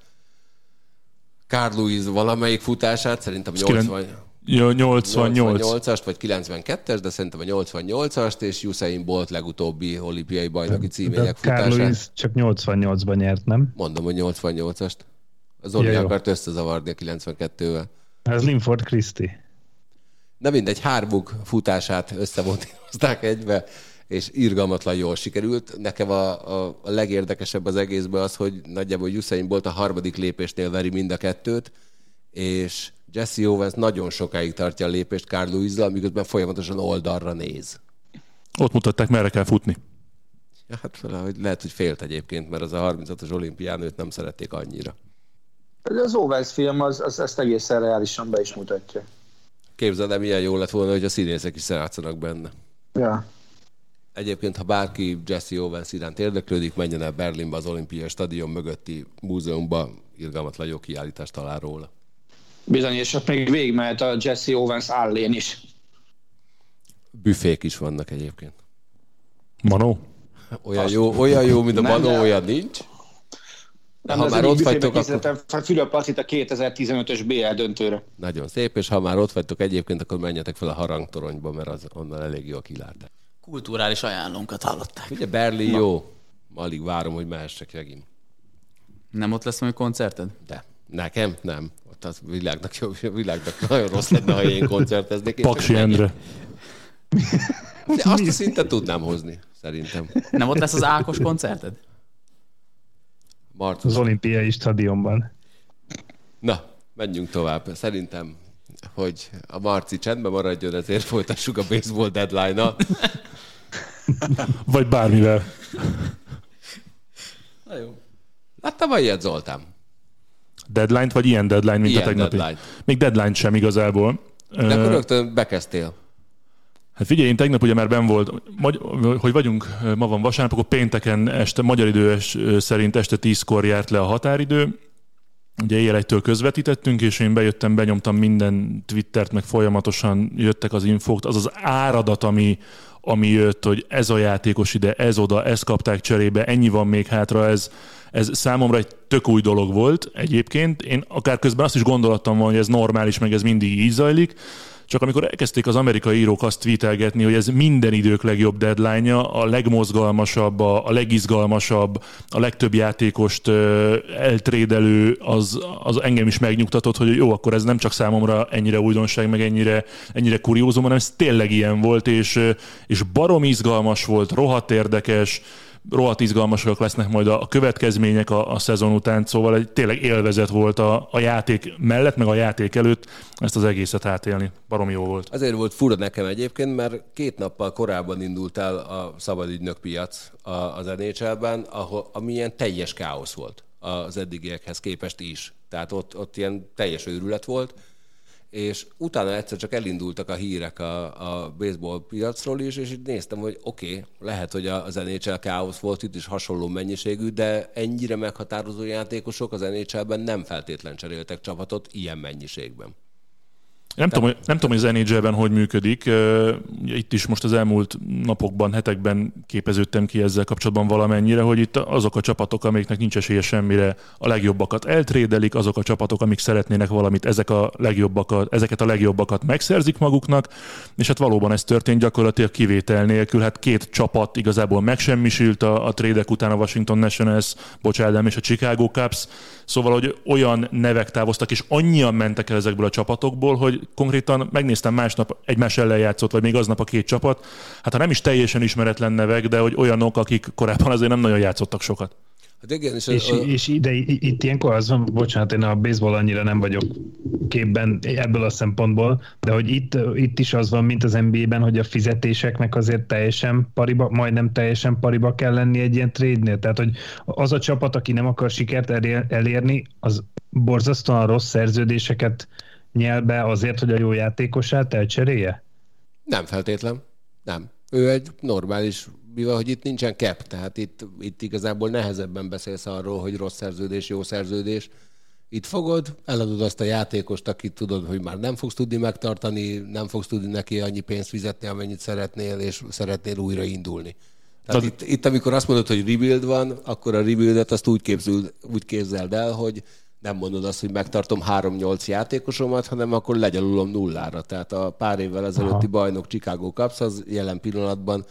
Carl Lewis valamelyik futását, szerintem Ez kilen- 80, Jó, 88. 88-ast, vagy 92-es, de szerintem a 88-ast, és Usain Bolt legutóbbi olimpiai bajnoki De címének Carl futását. Lewis csak 88-ban nyert, nem? Mondom, hogy 88-ast. Az Zoli Ja, akart összezavarni a 92-vel. Ez Linford Christie. Na mindegy, hármuk futását összemontírozták egybe, és irgalmatlan jól sikerült. Nekem a, a, a legérdekesebb az egészben az, hogy nagyjából Usain Bolt a harmadik lépésnél veri mind a kettőt, és Jesse Owens nagyon sokáig tartja a lépést Carl Lewis-zal, miközben folyamatosan oldalra néz. Ott mutatták, merre kell futni. Ja, hát valahogy lehet, hogy félt egyébként, mert az a 36-os olimpián őt nem szerették annyira. Az Owens film az, az ezt egészen reálisan be is mutatja. Képzeld el, milyen jó lett volna, hogy a színészek is játszanak benne. Ja. Egyébként, ha bárki Jesse Owens iránt érdeklődik, menjen el Berlinbe az olimpiai stadion mögötti múzeumba, irgalmatlan jó kiállítást talál róla. Bizony, és ott még végigmehet a Jesse Owens állén is. Büfék is vannak egyébként. Manó? Olyan jó, olyan jó mint a Manó, olyan nincs. Nem, ha már ott vagytok, akkor készítettem Fülöp Pacit a 2015-ös BL döntőre. nagyon szép, és ha már ott vagytok egyébként, akkor menjetek fel a harangtoronyba, mert az onnan elég jó kilátás. kulturális ajánlónkat hallották. Ugye Berlin jó? Alig várom, hogy mehessek megint. Nem ott lesz majd koncerted? De nekem nem. Ott az világnak, jó, világnak nagyon rossz lenne, ha én koncerteznék. Paksi. Endre. De azt a szintet tudnám hozni, szerintem. Nem ott lesz az Ákos koncerted? Marcus. Az olimpiai stadionban. Na, menjünk tovább. Szerintem, hogy a Marci csendben maradjon, ezért folytassuk a baseball deadline-nal. Vagy bármivel. Na jó. Láttam a ilyet, Zoltán? Deadline-t, vagy ilyen deadline, mint Ilyen a tegnapi? deadline. Még deadline sem igazából. De akkor rögtön bekezdtél. Hát figyelj, én tegnap ugye már ben volt, magy- hogy vagyunk, ma van vasárnap, akkor pénteken este, magyar idő szerint este 10-kor járt le a határidő. Ugye éjjel egytől közvetítettünk, és én bejöttem, benyomtam minden Twittert, meg folyamatosan jöttek az infók. Az az áradat, ami, ami jött, hogy ez a játékos ide, ez oda, ezt kapták cserébe, ennyi van még hátra, ez, ez számomra egy tök új dolog volt egyébként. Én akár közben azt is gondoltam volna, hogy ez normális, meg ez mindig így zajlik, csak amikor elkezdték az amerikai írók azt tweetelgetni, hogy ez minden idők legjobb deadline a legmozgalmasabb, a, a legizgalmasabb, a legtöbb játékost ö, eltrédelő, az, az engem is megnyugtatott, hogy jó, akkor ez nem csak számomra ennyire újdonság, meg ennyire, ennyire kuriózum, hanem ez tényleg ilyen volt, és, és barom izgalmas volt, rohadt érdekes, rohadt izgalmasak lesznek majd a következmények a, a szezon után, szóval egy tényleg élvezet volt a, a játék mellett, meg a játék előtt ezt az egészet átélni. Baromi jó volt. Azért volt fura nekem egyébként, mert két nappal korábban indult el a szabadügynök piac az NHL-ben, ahol, ami ilyen teljes káosz volt az eddigiekhez képest is. Tehát ott, ott ilyen teljes őrület volt, és utána egyszer csak elindultak a hírek a, a baseball piacról is, és így néztem, hogy oké, okay, lehet, hogy az NHL káosz volt itt is hasonló mennyiségű, de ennyire meghatározó játékosok az NHL-ben nem feltétlen cseréltek csapatot ilyen mennyiségben. Nem, tudom, nem tudom, hogy az NHL-ben hogy működik. Itt is most az elmúlt napokban, hetekben képeződtem ki ezzel kapcsolatban valamennyire, hogy itt azok a csapatok, amiknek nincs esélye semmire, a legjobbakat eltrédelik, azok a csapatok, amik szeretnének valamit, ezek a legjobbakat, ezeket a legjobbakat megszerzik maguknak, és hát valóban ez történt gyakorlatilag kivétel nélkül. Hát két csapat igazából megsemmisült a, a trédek után a Washington Nationals, bocsánat, és a Chicago Cubs, szóval, hogy olyan nevek távoztak, és annyian mentek el ezekből a csapatokból, hogy konkrétan megnéztem másnap egymás ellen játszott, vagy még aznap a két csapat. Hát ha nem is teljesen ismeretlen nevek, de hogy olyanok, akik korábban azért nem nagyon játszottak sokat. Hát igen, és, és, a... és ide, itt ilyenkor az van, bocsánat, én a baseball annyira nem vagyok képben ebből a szempontból, de hogy itt, itt is az van, mint az NBA-ben, hogy a fizetéseknek azért teljesen pariba, majdnem teljesen pariba kell lenni egy ilyen trade-nél. Tehát, hogy az a csapat, aki nem akar sikert elérni, az borzasztóan rossz szerződéseket nyel be azért, hogy a jó játékosát elcserélje? Nem feltétlen. Nem. Ő egy normális, mivel hogy itt nincsen cap, tehát itt, itt igazából nehezebben beszélsz arról, hogy rossz szerződés, jó szerződés. Itt fogod, eladod azt a játékost, akit tudod, hogy már nem fogsz tudni megtartani, nem fogsz tudni neki annyi pénzt fizetni, amennyit szeretnél, és szeretnél újra indulni. Tehát itt, itt, amikor azt mondod, hogy rebuild van, akkor a rebuildet azt úgy, képzül, úgy képzeld el, hogy nem mondod azt, hogy megtartom 3-8 játékosomat, hanem akkor legyalulom nullára. Tehát a pár évvel ezelőtti Aha. bajnok Chicago Cubs az jelen pillanatban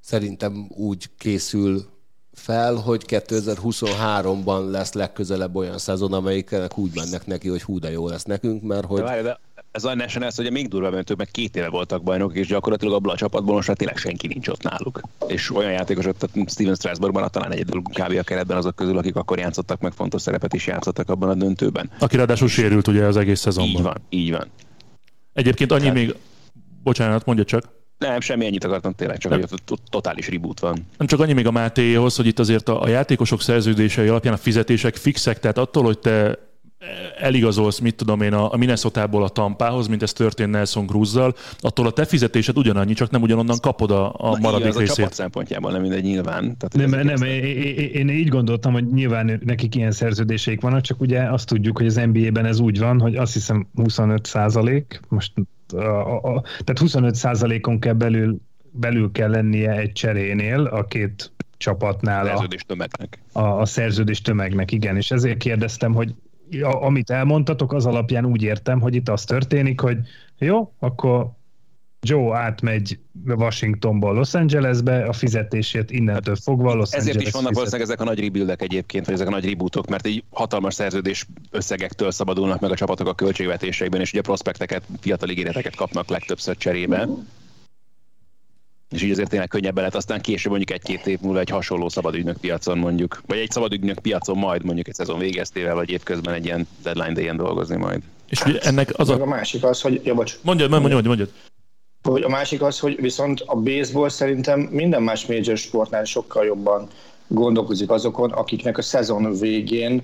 szerintem úgy készül fel, hogy 2023-ban lesz legközelebb olyan szezon, amelyiknek úgy mennek neki, hogy hú, de jó lesz nekünk, mert hogy... De várj, de ez a Nationals hogy még durvább, mert ők meg két éve voltak bajnok, és gyakorlatilag abban a csapatban most tényleg senki nincs ott náluk. És olyan játékosok, tehát Steven Strasburgban talán egyedül kb. a keretben azok közül, akik akkor játszottak meg fontos szerepet is játszottak abban a döntőben. Aki ráadásul sérült ugye az egész szezonban. Így van, így van. Egyébként annyi Tehát... még, bocsánat, mondja csak. Nem, semmi ennyit akartam tényleg, csak nem. hogy totális reboot van. Nem csak annyi még a Mátéhoz, hogy itt azért a, a játékosok szerződései alapján a fizetések fixek, tehát attól, hogy te eligazolsz, mit tudom én, a Minnesota-ból a Tampához, mint ez történt Nelson Cruzzal, attól a te fizetésed ugyanannyi, csak nem ugyanonnan kapod a, a Na, maradék igen, részét. A csapat szempontjából nem mindegy nyilván. Tehát nem, nem, én így gondoltam, hogy nyilván nekik ilyen szerződéseik vannak, csak ugye azt tudjuk, hogy az NBA-ben ez úgy van, hogy azt hiszem 25 százalék, most a, a, a, tehát 25 százalékon kell belül, belül kell lennie egy cserénél a két csapatnál. A szerződés tömegnek. A, a szerződés tömegnek, igen. És ezért kérdeztem, hogy amit elmondtatok, az alapján úgy értem, hogy itt az történik, hogy jó, akkor Joe átmegy Washingtonból Los Angelesbe, a fizetését innentől fogva Los Ezért Angeles is vannak valószínűleg ezek a nagy rebuildek egyébként, vagy ezek a nagy rebootok, mert egy hatalmas szerződés összegektől szabadulnak meg a csapatok a költségvetéseikben, és ugye prospekteket, fiatal ígéreteket kapnak legtöbbször cserébe és így azért tényleg könnyebben lehet aztán később mondjuk egy-két év múlva egy hasonló szabadügynök piacon mondjuk, vagy egy szabadügynök piacon majd mondjuk egy szezon végeztével, vagy évközben egy ilyen deadline day dolgozni majd. És ennek az a... a másik az, hogy... Ja, bocs. Mondjad, mondjad, mondjad. mondjad. Hogy a másik az, hogy viszont a baseball szerintem minden más major sportnál sokkal jobban gondolkozik azokon, akiknek a szezon végén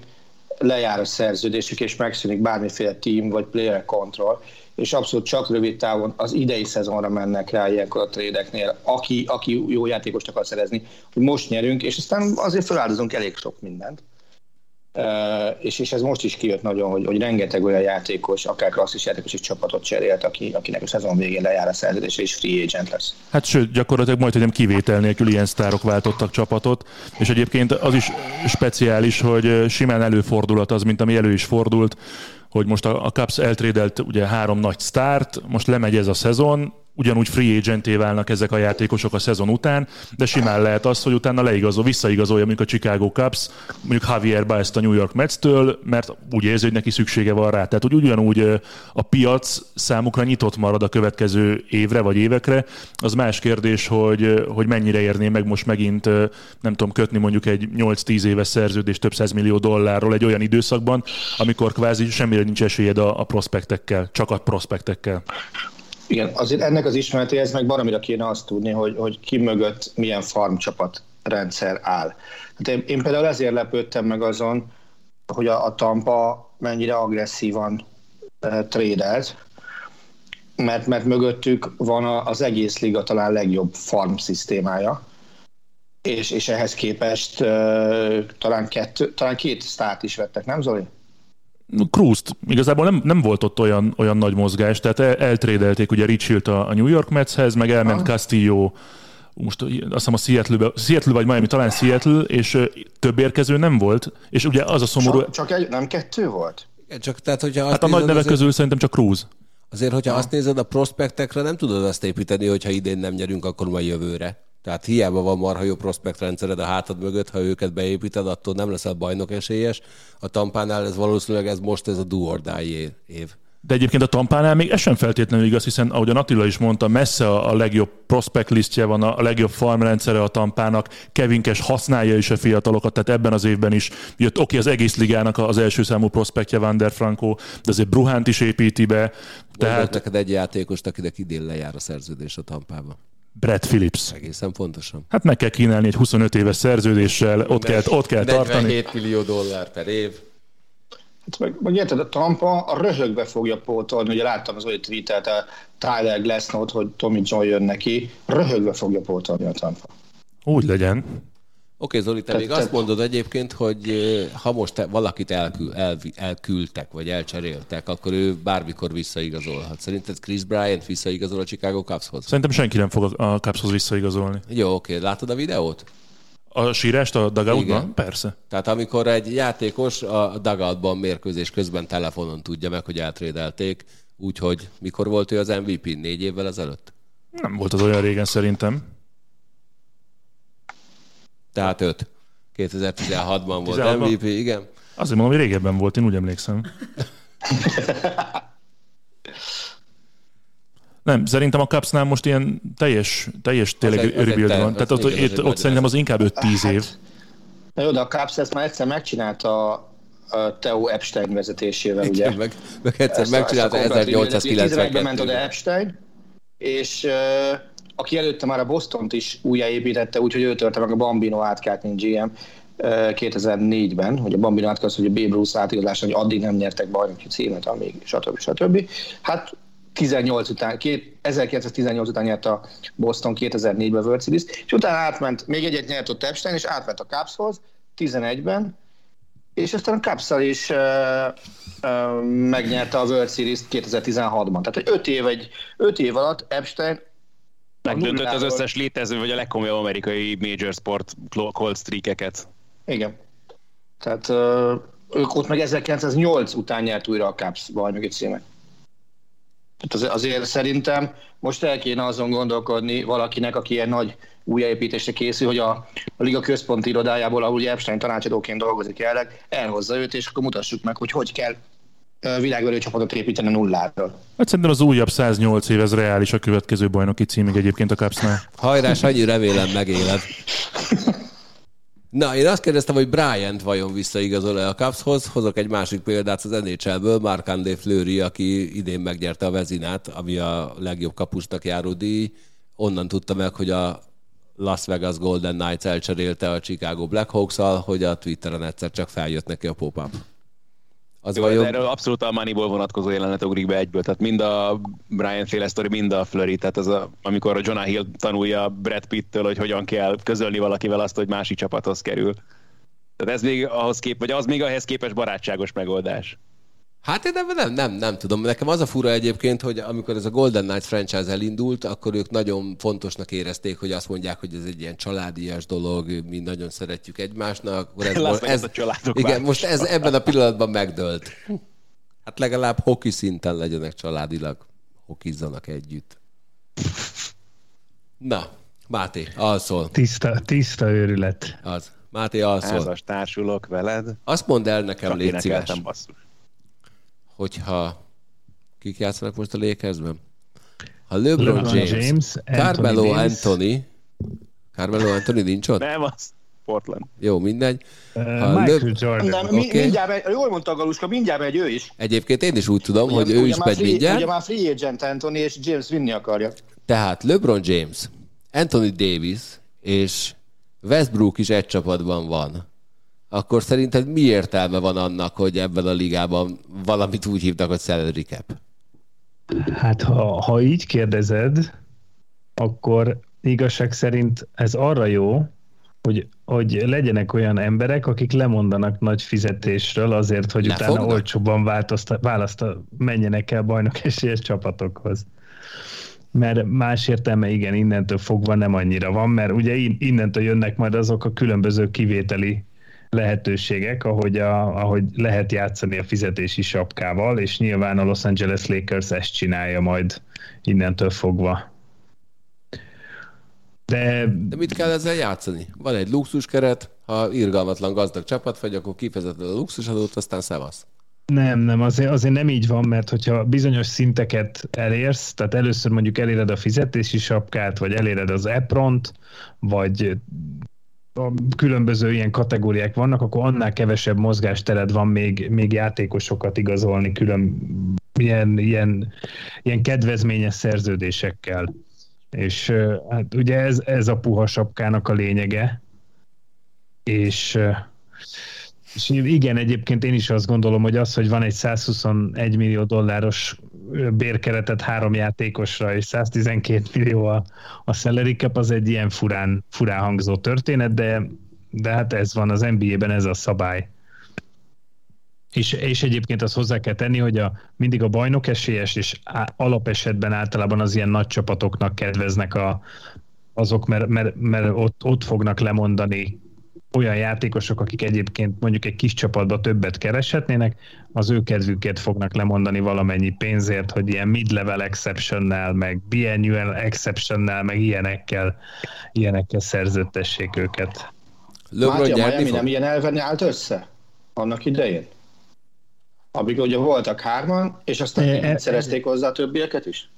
lejár a szerződésük, és megszűnik bármiféle team vagy player control, és abszolút csak rövid távon az idei szezonra mennek rá ilyenkor a trédeknél, aki, aki jó játékost akar szerezni, hogy most nyerünk, és aztán azért feláldozunk elég sok mindent. Uh, és, és ez most is kijött nagyon, hogy, hogy rengeteg olyan játékos, akár klasszis játékos is csapatot cserélt, aki, akinek a szezon végén lejár a szerződés, és free agent lesz. Hát sőt, gyakorlatilag majd, hogy nem kivétel nélkül ilyen sztárok váltottak csapatot, és egyébként az is speciális, hogy simán előfordulat az, mint ami elő is fordult, hogy most a, a Cubs eltrédelt ugye három nagy sztárt, most lemegy ez a szezon, ugyanúgy free agenté válnak ezek a játékosok a szezon után, de simán lehet az, hogy utána leigazol, visszaigazolja, mint a Chicago Cubs, mondjuk Javier Baez a New York Mets-től, mert úgy érzi, hogy neki szüksége van rá. Tehát hogy ugyanúgy a piac számukra nyitott marad a következő évre vagy évekre. Az más kérdés, hogy, hogy mennyire érné meg most megint, nem tudom, kötni mondjuk egy 8-10 éves szerződést több millió dollárról egy olyan időszakban, amikor kvázi semmire nincs esélyed a, a prospektekkel, csak a prospektekkel. Igen, azért ennek az ismeretéhez meg baromira kéne azt tudni, hogy, hogy ki mögött milyen farmcsapat rendszer áll. Hát én, én például ezért lepődtem meg azon, hogy a, a Tampa mennyire agresszívan e, trédelt, mert, mert mögöttük van a, az egész liga talán legjobb farm szisztémája, és, és ehhez képest e, talán, kettő, talán két stát is vettek, nem Zoli? Cruz-t igazából nem, nem volt ott olyan, olyan nagy mozgás, tehát el, eltrédelték ugye Richfield a, a New York Metshez, meg elment ah. Castillo most azt hiszem a Seattle, Seattle vagy Miami, talán Seattle, és több érkező nem volt, és ugye az a szomorú... Csak, csak egy, nem kettő volt? Csak, tehát, hogyha hát a nagy nevek közül szerintem csak Cruz. Azért, hogyha ha. azt nézed a prospektekre, nem tudod azt építeni, hogyha idén nem nyerünk, akkor majd jövőre. Tehát hiába van marha jó prospekt rendszered a hátad mögött, ha őket beépíted, attól nem leszel bajnok esélyes. A Tampánál ez valószínűleg ez most ez a do or die év. De egyébként a Tampánál még ez sem feltétlenül igaz, hiszen ahogy a Attila is mondta, messze a legjobb prospect listje van, a legjobb farmrendszere a Tampának, Kevinkes használja is a fiatalokat, tehát ebben az évben is jött oké az egész ligának az első számú prospektje Van der Franco, de azért Bruhánt is építi be. Tehát... neked egy játékost, akinek idén lejár a szerződés a Tampában. Brad Phillips. Egészen pontosan. Hát meg kell kínálni egy 25 éves szerződéssel, ott kell, ott kell tartani. 47 millió dollár per év. Hát meg, meg érted, a Tampa a röhögbe fogja pótolni, ugye láttam az olyan tweetet a Tyler Glassnot, hogy Tommy John jön neki, röhögbe fogja pótolni a Tampa. Úgy legyen. Oké, Zoli, te te, még te... azt mondod egyébként, hogy ha most te valakit elkül, el, elküldtek, vagy elcseréltek, akkor ő bármikor visszaigazolhat. Szerinted Chris Bryant visszaigazol a Chicago Cubshoz? Szerintem senki nem fog a Cubshoz visszaigazolni. Jó, oké. Látod a videót? A sírást a dugoutban? Persze. Tehát amikor egy játékos a dugoutban mérkőzés közben telefonon tudja meg, hogy eltrédelték, úgyhogy mikor volt ő az MVP? Négy évvel ezelőtt? Nem volt az olyan régen szerintem. Tehát öt. 2016-ban volt MVP, igen. Azért mondom, hogy régebben volt, én úgy emlékszem. Nem, szerintem a Cupsnál most ilyen teljes, teljes tényleg rebuild van. Tehát ott, ott, ott szerintem az inkább 5-10 hát, év. Na jó, de a Cubs ezt már egyszer megcsinálta a Theo Epstein vezetésével, ugye? Igen, meg, meg egyszer ezt megcsinálta 1892-ben. ment oda Epstein, és uh, aki előtte már a Bostont is újjáépítette, úgyhogy ő törte meg a Bambino átkát, mint GM 2004-ben, hogy a Bambino átkát, hogy a Babe Ruth átigazolása, hogy addig nem nyertek bajnoki címet, amíg stb. stb. Hát 18 után, két, 1918 után nyert a Boston 2004-ben World Series, és utána átment, még egyet nyert ott Epstein, és átment a Cubshoz 11-ben, és aztán a cubs is uh, uh, megnyerte a World Series 2016-ban. Tehát egy 5 év, egy 5 év alatt Epstein Megdöntött az összes létező, vagy a legkomolyabb amerikai major sport cold streakeket. Igen. Tehát ők ott meg 1908 után nyert újra a Cubs bajnoki címet. Tehát azért szerintem most el kéne azon gondolkodni valakinek, aki ilyen nagy újjáépítésre készül, hogy a, a Liga központi irodájából, ahol ugye Epstein tanácsadóként dolgozik jelenleg, elhozza őt, és akkor mutassuk meg, hogy hogy kell világverő csapatot építeni nulláról. Hát szerintem az újabb 108 év, ez reális a következő bajnoki címig egyébként a Cupsnál. Hajrás, annyi remélem megéled. Na, én azt kérdeztem, hogy Bryant vajon visszaigazol-e a Cubshoz. Hozok egy másik példát az NHL-ből, Mark André Fleury, aki idén megnyerte a Vezinát, ami a legjobb kapusnak járó díj. Onnan tudta meg, hogy a Las Vegas Golden Knights elcserélte a Chicago Blackhawks-al, hogy a Twitteren egyszer csak feljött neki a pop-up. Az Jó, vajon... Erről abszolút a Moneyball vonatkozó jelenet ugrik be egyből, tehát mind a Brian féle sztori, mind a Flurry, tehát ez a, amikor a Jonah Hill tanulja Brad Pitt-től, hogy hogyan kell közölni valakivel azt, hogy másik csapathoz kerül. Tehát ez még ahhoz kép, vagy az még ahhez képes barátságos megoldás. Hát én nem, nem, nem, nem tudom. Nekem az a fura egyébként, hogy amikor ez a Golden Knight franchise elindult, akkor ők nagyon fontosnak érezték, hogy azt mondják, hogy ez egy ilyen családias dolog, mi nagyon szeretjük egymásnak. (laughs) Ez, most, ez, a családok igen, most ez ebben a pillanatban megdőlt. Hát legalább hoki szinten legyenek családilag, hokizzanak együtt. Na, Máté, alszol. Tiszta, tiszta őrület. Az. Máté alszol. Házas társulok veled. Azt mondd el nekem, Csak légy szíves, basszus. Hogyha kik játszanak most a Lakersben? Ha LeBron, LeBron James, James, Carmelo Anthony Davis. Anthony, Carmelo Anthony nincs ott? Nem az. Portland. Jó, mindegy. Uh, Ha Michael Leb- Jordan. Nem, Oké. mi, mindjárt megy, jól mondta a Galuska, mindjárt megy ő is. Egyébként én is úgy tudom, hogy Ugye- ő ugye is megy free, mindjárt. Ugye már free agent Anthony és James vinni akarja. Tehát LeBron James, Anthony Davis és Westbrook is egy csapatban van. Akkor szerinted mi értelme van annak, hogy ebben a ligában valamit úgy hívnak, hogy salary cap? Hát ha, ha így kérdezed, akkor igazság szerint ez arra jó, hogy, hogy legyenek olyan emberek, akik lemondanak nagy fizetésről azért, hogy Le utána fognak? olcsóbban változta, választa, menjenek el bajnok esélyes csapatokhoz. Mert más értelme igen, innentől fogva nem annyira van, mert ugye in- innentől jönnek majd azok a különböző kivételi lehetőségek, ahogy, a, ahogy lehet játszani a fizetési sapkával, és nyilván a Los Angeles Lakers ezt csinálja majd innentől fogva. De De mit kell ezzel játszani? Van egy luxuskeret, ha irgalmatlan gazdag csapat vagy, akkor kifizeted a luxusadót, aztán szevasz. Nem, nem, azért, azért nem így van, mert hogyha bizonyos szinteket elérsz, tehát először mondjuk eléred a fizetési sapkát, vagy eléred az EPRONT, vagy a különböző ilyen kategóriák vannak, akkor annál kevesebb mozgástered van még, még játékosokat igazolni külön ilyen, ilyen, ilyen kedvezményes szerződésekkel. És hát ugye ez, ez a puha sapkának a lényege, és és igen, egyébként én is azt gondolom, hogy az, hogy van egy 121 millió dolláros bérkeretet három játékosra, és 112 millió a, a salary cap, az egy ilyen furán, furán hangzó történet, de, de hát ez van az NBA-ben, ez a szabály. És, és egyébként azt hozzá kell tenni, hogy a, mindig a bajnok esélyes, és á, alapesetben általában az ilyen nagy csapatoknak kedveznek a, azok, mert, mert, mert ott, ott fognak lemondani olyan játékosok, akik egyébként mondjuk egy kis csapatba többet kereshetnének, az ő kedvüket fognak lemondani valamennyi pénzért, hogy ilyen mid-level exceptionnel, meg biannual exceptionnel, meg ilyenekkel, ilyenekkel szerződtessék őket. LeBron Máté, a nyerni Miami fog? nem ilyen elven állt össze? Annak idején? Amikor ugye voltak hárman, és aztán E- e- szerezték hozzá a többieket is?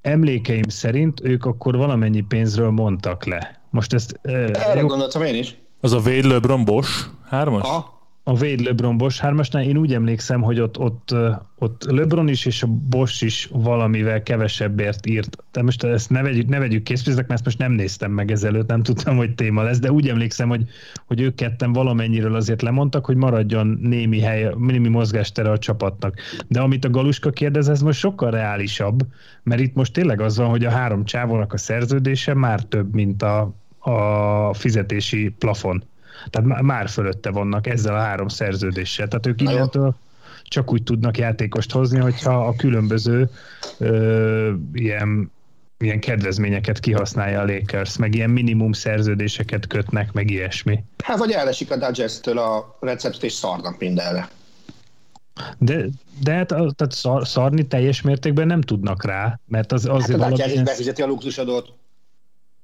Emlékeim szerint ők akkor valamennyi pénzről mondtak le. Most ezt Erre jó, gondoltam én is. Az a Wade LeBron Bosch hármas? Aha. a Wade LeBron Bosch hármasnál én úgy emlékszem, hogy ott, ott, ott LeBron is és a Bosch is valamivel kevesebbért írt. De most ezt ne vegyük, ne vegyük készpénznek, mert ezt most nem néztem meg ezelőtt, nem tudtam, hogy téma lesz, de úgy emlékszem, hogy, hogy ők ketten valamennyiről azért lemondtak, hogy maradjon némi hely, némi mozgástere a csapatnak. De amit a Galuska kérdez, ez most sokkal reálisabb, mert itt most tényleg az van, hogy a három csávónak a szerződése már több, mint a, a fizetési plafon. Tehát má- már fölötte vannak ezzel a három szerződéssel. Tehát ők innentől csak úgy tudnak játékost hozni, hogyha a különböző ö, ilyen, ilyen kedvezményeket kihasználja a Lakers, meg ilyen minimum szerződéseket kötnek, meg ilyesmi. Hát vagy elesik a Dodgers-től a recept és szarnak mindenre. De, de hát a- tehát szar, szarni teljes mértékben nem tudnak rá, mert az Hát azért a Dodgers is valamilyen... befizeti a luxusadót.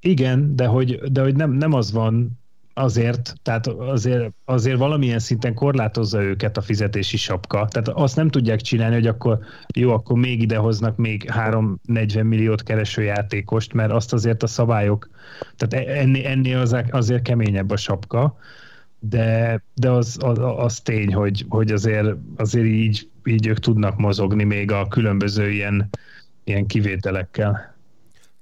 Igen, de hogy, de hogy nem, nem az van azért, tehát azért, azért valamilyen szinten korlátozza őket a fizetési sapka. Tehát azt nem tudják csinálni, hogy akkor jó, akkor még idehoznak még 3-40 milliót kereső játékost, mert azt azért a szabályok, tehát ennél, ennél az, azért keményebb a sapka, de, de az, az, az tény, hogy, hogy azért, azért így, így ők tudnak mozogni még a különböző ilyen, ilyen kivételekkel.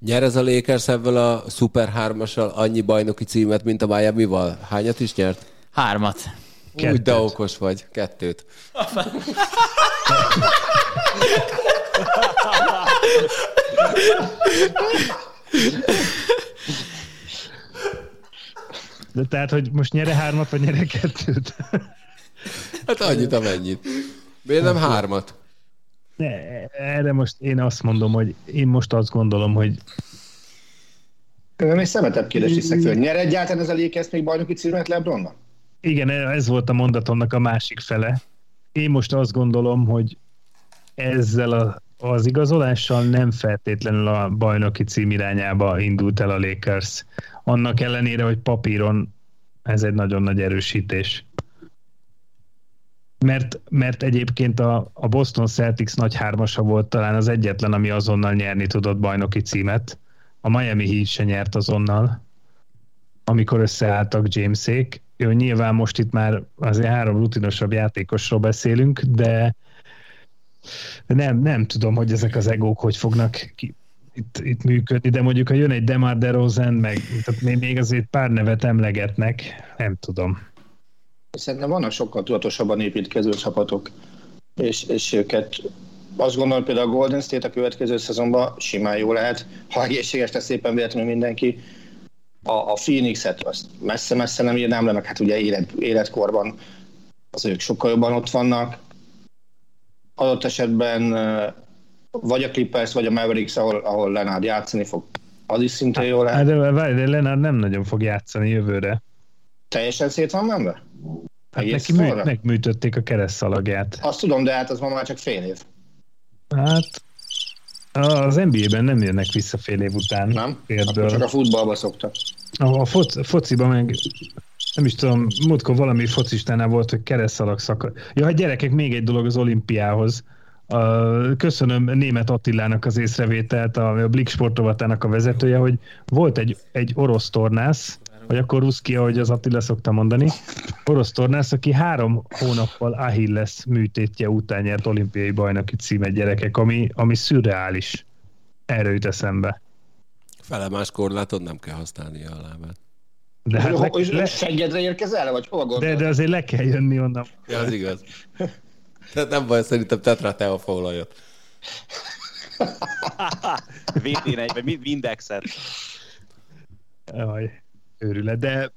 Nyer ez a Lakers ebből a Super 3-assal annyi bajnoki címet, mint a Miami-val? Hányat is nyert? Hármat. Úgy, de Kettőt. okos vagy. Kettőt. De tehát, hogy most nyere hármat, vagy nyere kettőt? Hát annyit, amennyit. Miért nem hármat? Ne, erre most én azt mondom, hogy én most azt gondolom, hogy Én egy szemetebb kérdést tisztek föl. Nyer egyáltalán ez a Lakers még bajnoki címet LeBronnak? igen, ez volt a mondatomnak a másik fele. Én most azt gondolom, hogy ezzel a az igazolással nem feltétlenül a bajnoki cím irányába indult el a Lakers. Annak ellenére, hogy papíron ez egy nagyon nagy erősítés. Mert, mert egyébként a, a Boston Celtics nagy hármasa volt talán az egyetlen, ami azonnal nyerni tudott bajnoki címet. A Miami Heat se nyert azonnal, amikor összeálltak Jamesék. Jó, nyilván most itt már azért három rutinosabb játékosról beszélünk, de nem, nem tudom, hogy ezek az egók hogy fognak ki, itt, itt működni, de mondjuk ha jön egy Demar DeRozan, meg tehát még azért pár nevet emlegetnek, nem tudom. Szerintem vannak sokkal tudatosabban építkező csapatok, és, és őket azt gondolom, például a Golden State a következő szezonban simán jó lehet, ha egészséges lesz szépen véletlenül mindenki. A, a Phoenix-et azt messze-messze nem írnám le, meg hát ugye élet, életkorban az ők sokkal jobban ott vannak. Adott esetben vagy a Clippers, vagy a Mavericks, ahol, ahol Lenard játszani fog, az is szintén jó lehet. Hát de, várj, de Lenard nem nagyon fog játszani jövőre. Teljesen szét van menve? Hát neki mű, megműtötték a keresztszalagját. Azt tudom, de hát az ma már csak fél év. Hát az NBA-ben nem jönnek vissza fél év után. Nem? Akkor csak a futballba szoktak. A, a foc, fociba meg nem is tudom, múltkor valami focistánál volt, hogy keresztszalag szakad. Ja, hát gyerekek, még egy dolog az olimpiához. Köszönöm német Attilának az észrevételt, a Blik sportovatának a vezetője, hogy volt egy, egy orosz tornász, vagy akkor ruszki, ahogy az Attila szokta mondani, orosz tornász, aki három hónappal Achilles műtétje után nyert olimpiai bajnoki címet gyerekek, ami, ami szürreális. Erről jut eszembe. Felemás korlátot nem kell használni a lábát. De hát le, le, Seggedre érkezel, vagy hova De, de azért le kell jönni onnan. Ja, az igaz. Tehát nem baj, szerintem tetra teofóla jött. VT1, vagy Windexet. Jaj, őrület. De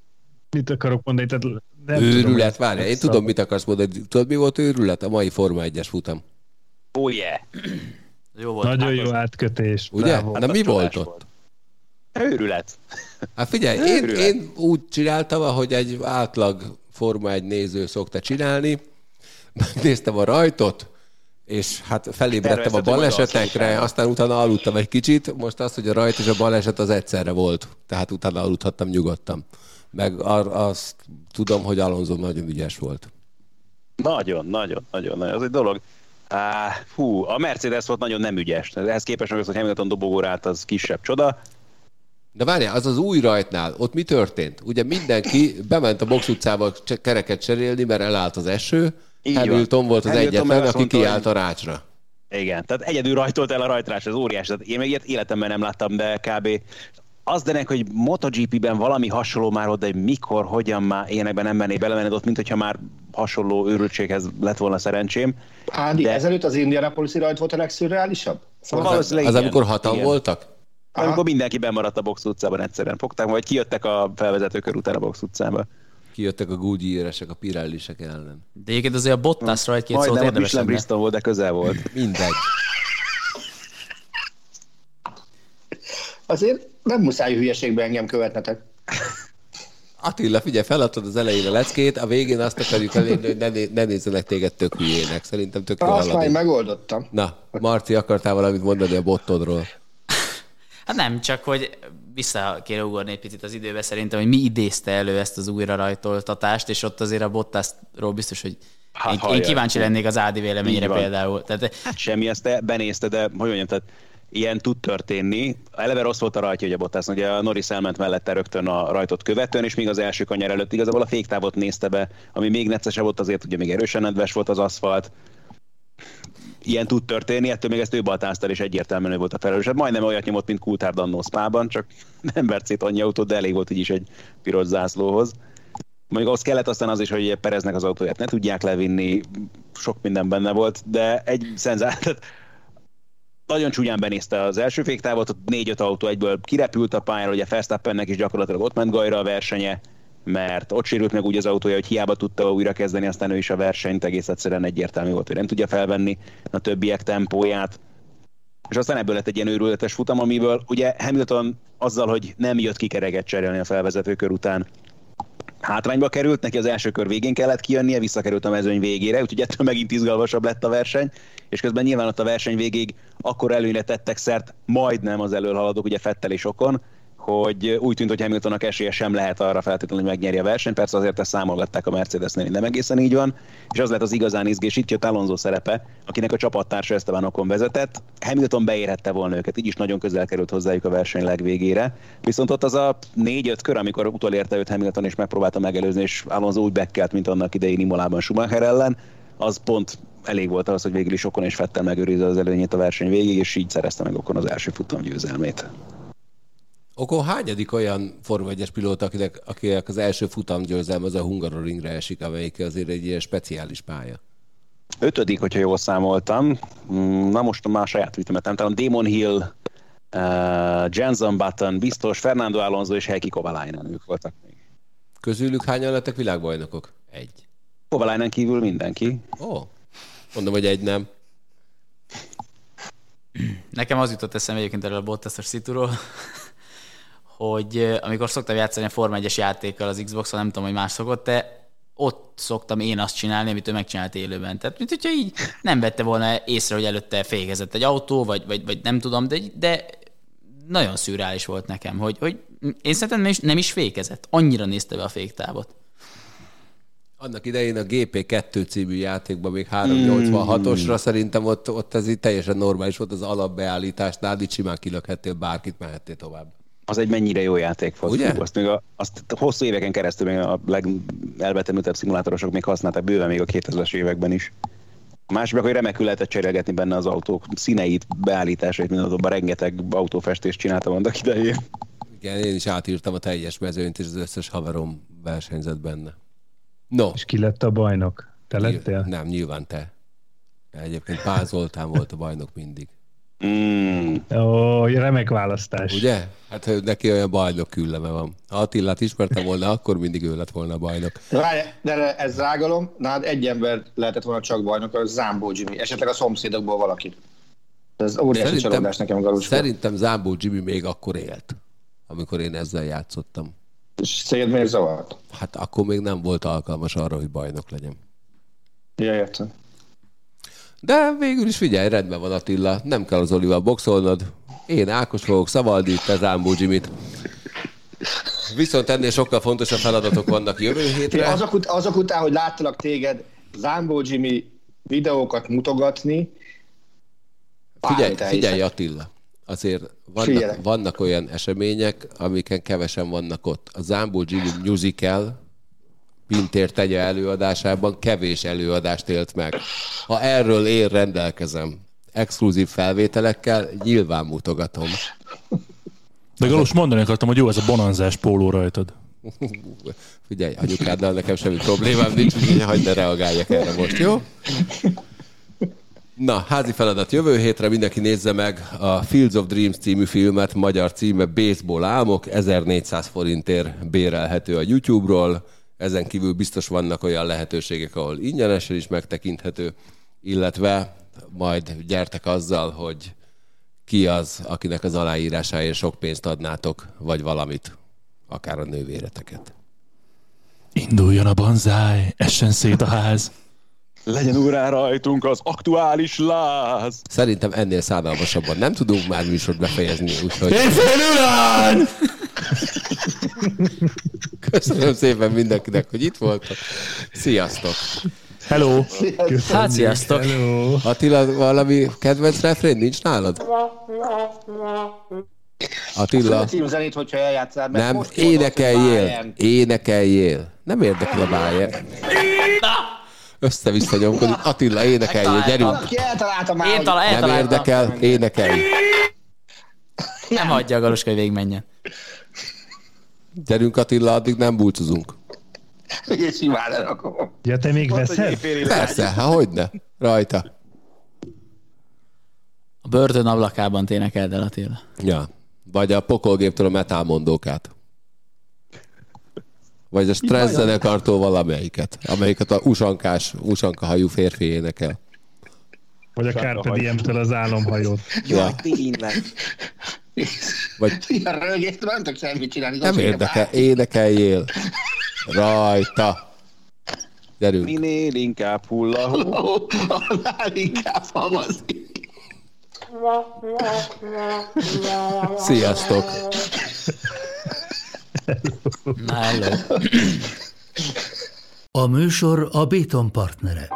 mit akarok mondani? Tehát nem őrület, várja, én tudom, mit akarsz mondani. Tudod, mi volt őrület? A mai Forma 1-es futam. Oh yeah. Jó volt. Nagyon jó átkötés. Ugye? Bravo. De mi volt ott? Őrület. Hát figyelj, én, én úgy csináltam, ahogy egy átlag Forma 1 néző szokta csinálni, megnéztem a rajtot, és hát felébredtem a balesetekre, aztán utána aludtam egy kicsit, most az, hogy a rajt és a baleset az egyszerre volt, tehát utána aludhattam nyugodtan. Meg ar- azt tudom, hogy Alonso nagyon ügyes volt. Nagyon, nagyon, nagyon, nagyon. Ez egy dolog. Á, hú, a Mercedes volt nagyon nem ügyes. Ehhez képest meg az, hogy Hamilton dobogóra állt, az kisebb csoda. De várjál, az az új rajtnál, ott mi történt? Ugye mindenki bement a box utcába kereket cserélni, mert elállt az eső, így Hamilton van. volt az Hamilton egyetlen, aki mondta, kiállt a rácsra. Igen, tehát egyedül rajtolt el a rajtrás, az óriás. Tehát én még ilyet életemben nem láttam, de kb. Az denek, hogy MotoGP-ben valami hasonló már volt, de mikor, hogyan már ilyenekben nem menné belemenni, ott, mint hogyha már hasonló őrültséghez lett volna szerencsém. Ádi, de... ezelőtt az indianapolis rajt volt a legszürreálisabb? Szóval az, az, az amikor hatan igen. voltak? Aha. Amikor mindenki bemaradt a box utcában egyszerűen. Fogták, vagy kijöttek a felvezető kör után a box utcába kijöttek a Goodyear-esek a Pirellisek ellen. De egyébként azért a Bottasra egy-két szót érdemes lenne. Bristol volt, de közel volt. (laughs) Mindegy. Azért nem muszáj hülyeségbe engem követnetek. Attila, figyelj, feladtad az elején a leckét, a végén azt akarjuk elérni, hogy ne, ne nézzenek téged tök hülyének. Szerintem tök jó Azt már megoldottam. Na, Marci, akartál valamit mondani a bottodról? (laughs) Hát nem, csak hogy vissza kéne ugorni egy picit az időbe szerintem, hogy mi idézte elő ezt az újra rajtoltatást, és ott azért a Bottasról biztos, hogy hát, én, én kíváncsi lennék az Ádi véleményére például. Tehát, hát semmi, ezt benézte, de hogy mondjam, tehát ilyen tud történni. Eleve rossz volt a rajtja, hogy a Bottas, ugye a Norris elment mellette rögtön a rajtot követően, és még az első kanyar előtt igazából a féktávot nézte be, ami még neccesebb volt azért, ugye még erősen nedves volt az aszfalt, ilyen tud történni, ettől még ezt ő baltázta, és egyértelműen ő volt a felelős. Hát majdnem olyat nyomott, mint Kultárd annó Spában, csak (laughs) nem vert szét annyi autót, de elég volt így is egy piros zászlóhoz. Mondjuk ahhoz kellett aztán az is, hogy Pereznek az autóját ne tudják levinni, sok minden benne volt, de egy szenzált, (laughs) nagyon csúnyán benézte az első féktávot, ott négy-öt autó egyből kirepült a pályára, ugye Verstappennek is gyakorlatilag ott ment Gajra a versenye, mert ott sérült meg úgy az autója, hogy hiába tudta újra kezdeni, aztán ő is a versenyt egész egyszerűen egyértelmű volt, hogy nem tudja felvenni a többiek tempóját. És aztán ebből lett egy ilyen őrületes futam, amiből ugye Hamilton azzal, hogy nem jött ki kereget cserélni a felvezető kör után, hátrányba került, neki az első kör végén kellett kijönnie, visszakerült a mezőny végére, úgyhogy ettől megint izgalmasabb lett a verseny, és közben nyilván ott a verseny végig akkor előre tettek szert majdnem az előhaladók, ugye Fettel és Okon, hogy úgy tűnt, hogy Hamiltonnak esélye sem lehet arra feltétlenül, hogy megnyerje a versenyt. Persze azért ezt számolgatták a Mercedesnél, hogy nem egészen így van. És az lett az igazán izgés, itt jött Alonso szerepe, akinek a csapattársa Esteban Okon vezetett. Hamilton beérhette volna őket, így is nagyon közel került hozzájuk a verseny legvégére. Viszont ott az a négy-öt kör, amikor utolérte őt Hamilton és megpróbálta megelőzni, és Alonso úgy bekkelt, mint annak idején Imolában Schumacher ellen, az pont elég volt az, hogy végül is Okon és Fettel megőrizze az előnyét a verseny végig, és így szerezte meg Okon az első futam győzelmét. Okon hányadik olyan Forma 1 pilóta, akinek, akinek az első futam győzelme az a Hungaroringre esik, amelyik azért egy ilyen speciális pálya? Ötödik, hogyha jól számoltam. Mm, na most már a saját ütemetem. Talán Damon Hill, uh, Jenson Button, biztos, Fernando Alonso és Heikki Kovalainen ők voltak még. Közülük hányan lettek világbajnokok? Egy. Kovalainen kívül mindenki. Ó, oh. mondom, hogy egy nem. Nekem az jutott eszembe egyébként erről a Bottas-os szituról, hogy amikor szoktam játszani a Forma 1-es játékkal az Xbox-on, nem tudom, hogy más szokott, de ott szoktam én azt csinálni, amit ő megcsinált élőben. Tehát, mint hogyha így nem vette volna észre, hogy előtte fékezett egy autó, vagy, vagy, vagy nem tudom, de, de nagyon szürreális volt nekem, hogy, hogy én szerintem nem is, nem is fékezett. Annyira nézte be a féktávot. Annak idején a GP2 című játékban még 386-osra mm. szerintem ott, ott ez így teljesen normális volt az alapbeállításnál, így simán kilökhettél bárkit, mehettél tovább az egy mennyire jó játék volt. Ugye? Azt még a, azt hosszú éveken keresztül még a legelbetemültebb szimulátorosok még használták bőven még a 2000-es években is. A másik meg, hogy remekül lehetett cserélgetni benne az autók színeit, beállításait, mindazokban rengeteg autófestést csináltam annak idején. Igen, én is átírtam a teljes mezőnyt, és az összes haverom versenyzett benne. No. És ki lett a bajnok? Te lettél? Nem, nyilván te. Egyébként Pál Zoltán volt a bajnok mindig. Mm. Ó, remek választás. Ugye? Hát neki olyan bajnok külleme van. Ha Attilát ismertem volna, akkor mindig ő lett volna a bajnok. De ez rágalom, hát egy ember lehetett volna csak bajnok, az Zambó Jimmy, esetleg a szomszédokból valaki. Ez óriási szerintem, csalódás nekem Galuska. Szerintem Zambó Jimmy még akkor élt, amikor én ezzel játszottam. És széd miért zavart? Hát akkor még nem volt alkalmas arra, hogy bajnok legyen. Ja, értem. De végül is figyelj, rendben van Attila, nem kell az Olival boxolnod. Én Ákos fogok szavalni, te Zámbó Jimmy-t. Viszont ennél sokkal fontosabb feladatok vannak jövő hétre. Azok, ut- azok után, hogy láttalak téged Zámbó Jimmy videókat mutogatni, Figyelj, figyelj Attila, azért vannak, vannak olyan események, amiken kevesen vannak ott. A Zámbó Jimmy musical Pintér tegye előadásában kevés előadást élt meg. Ha erről én rendelkezem exkluzív felvételekkel, nyilván mutogatom. De Galus mondani akartam, hogy jó ez a bonanzás póló rajtad. Figyelj, anyukáddal nekem semmi problémám nincs, úgyhogy hagyd ne reagáljak erre most, jó? Na, házi feladat jövő hétre mindenki nézze meg a Fields of Dreams című filmet, magyar címe Baseball álmok, 1400 forintért bérelhető a YouTube-ról ezen kívül biztos vannak olyan lehetőségek, ahol ingyenesen is megtekinthető, illetve majd gyertek azzal, hogy ki az, akinek az aláírásáért sok pénzt adnátok, vagy valamit, akár a nővéreteket. Induljon a banzáj, essen szét a ház. Legyen úrá rajtunk az aktuális láz. Szerintem ennél szánalmasabban nem tudunk már műsort befejezni, úgyhogy... Én fél Köszönöm szépen mindenkinek, hogy itt voltak. Sziasztok! Hello! Hát sziasztok! Hello. Attila, valami kedvenc refrén nincs nálad? Attila. zenét, hogyha eljátszál, Nem, most énekeljél, énekeljél. Nem érdekel a Bayern. Össze-vissza nyomkodik. Attila, énekeljél, gyerünk. Én talál, Nem érdekel, énekelj. Nem hagyja a Galuska, hogy végig menjen. Gyerünk Attila, addig nem búcsúzunk. Én simán lerakom. Ja, te még veszel? Persze, hát hogyne. Rajta. A börtön ablakában ténekeld el Attila. Ja. Vagy a pokolgéptől a metálmondókát. Vagy a stressz zenekartól valamelyiket, amelyiket a usankás, usanka hajú férfi énekel. Vagy a Carpe Diem-től az álomhajót. Jaj, tényleg. Vagy... (laughs) A rögést nem tudok semmit csinálni. Nem érdekel, énekeljél. Rajta. Gyerünk. Minél inkább hullahó. Annál inkább havazik. Sziasztok. Hello. A műsor a Béton partnere.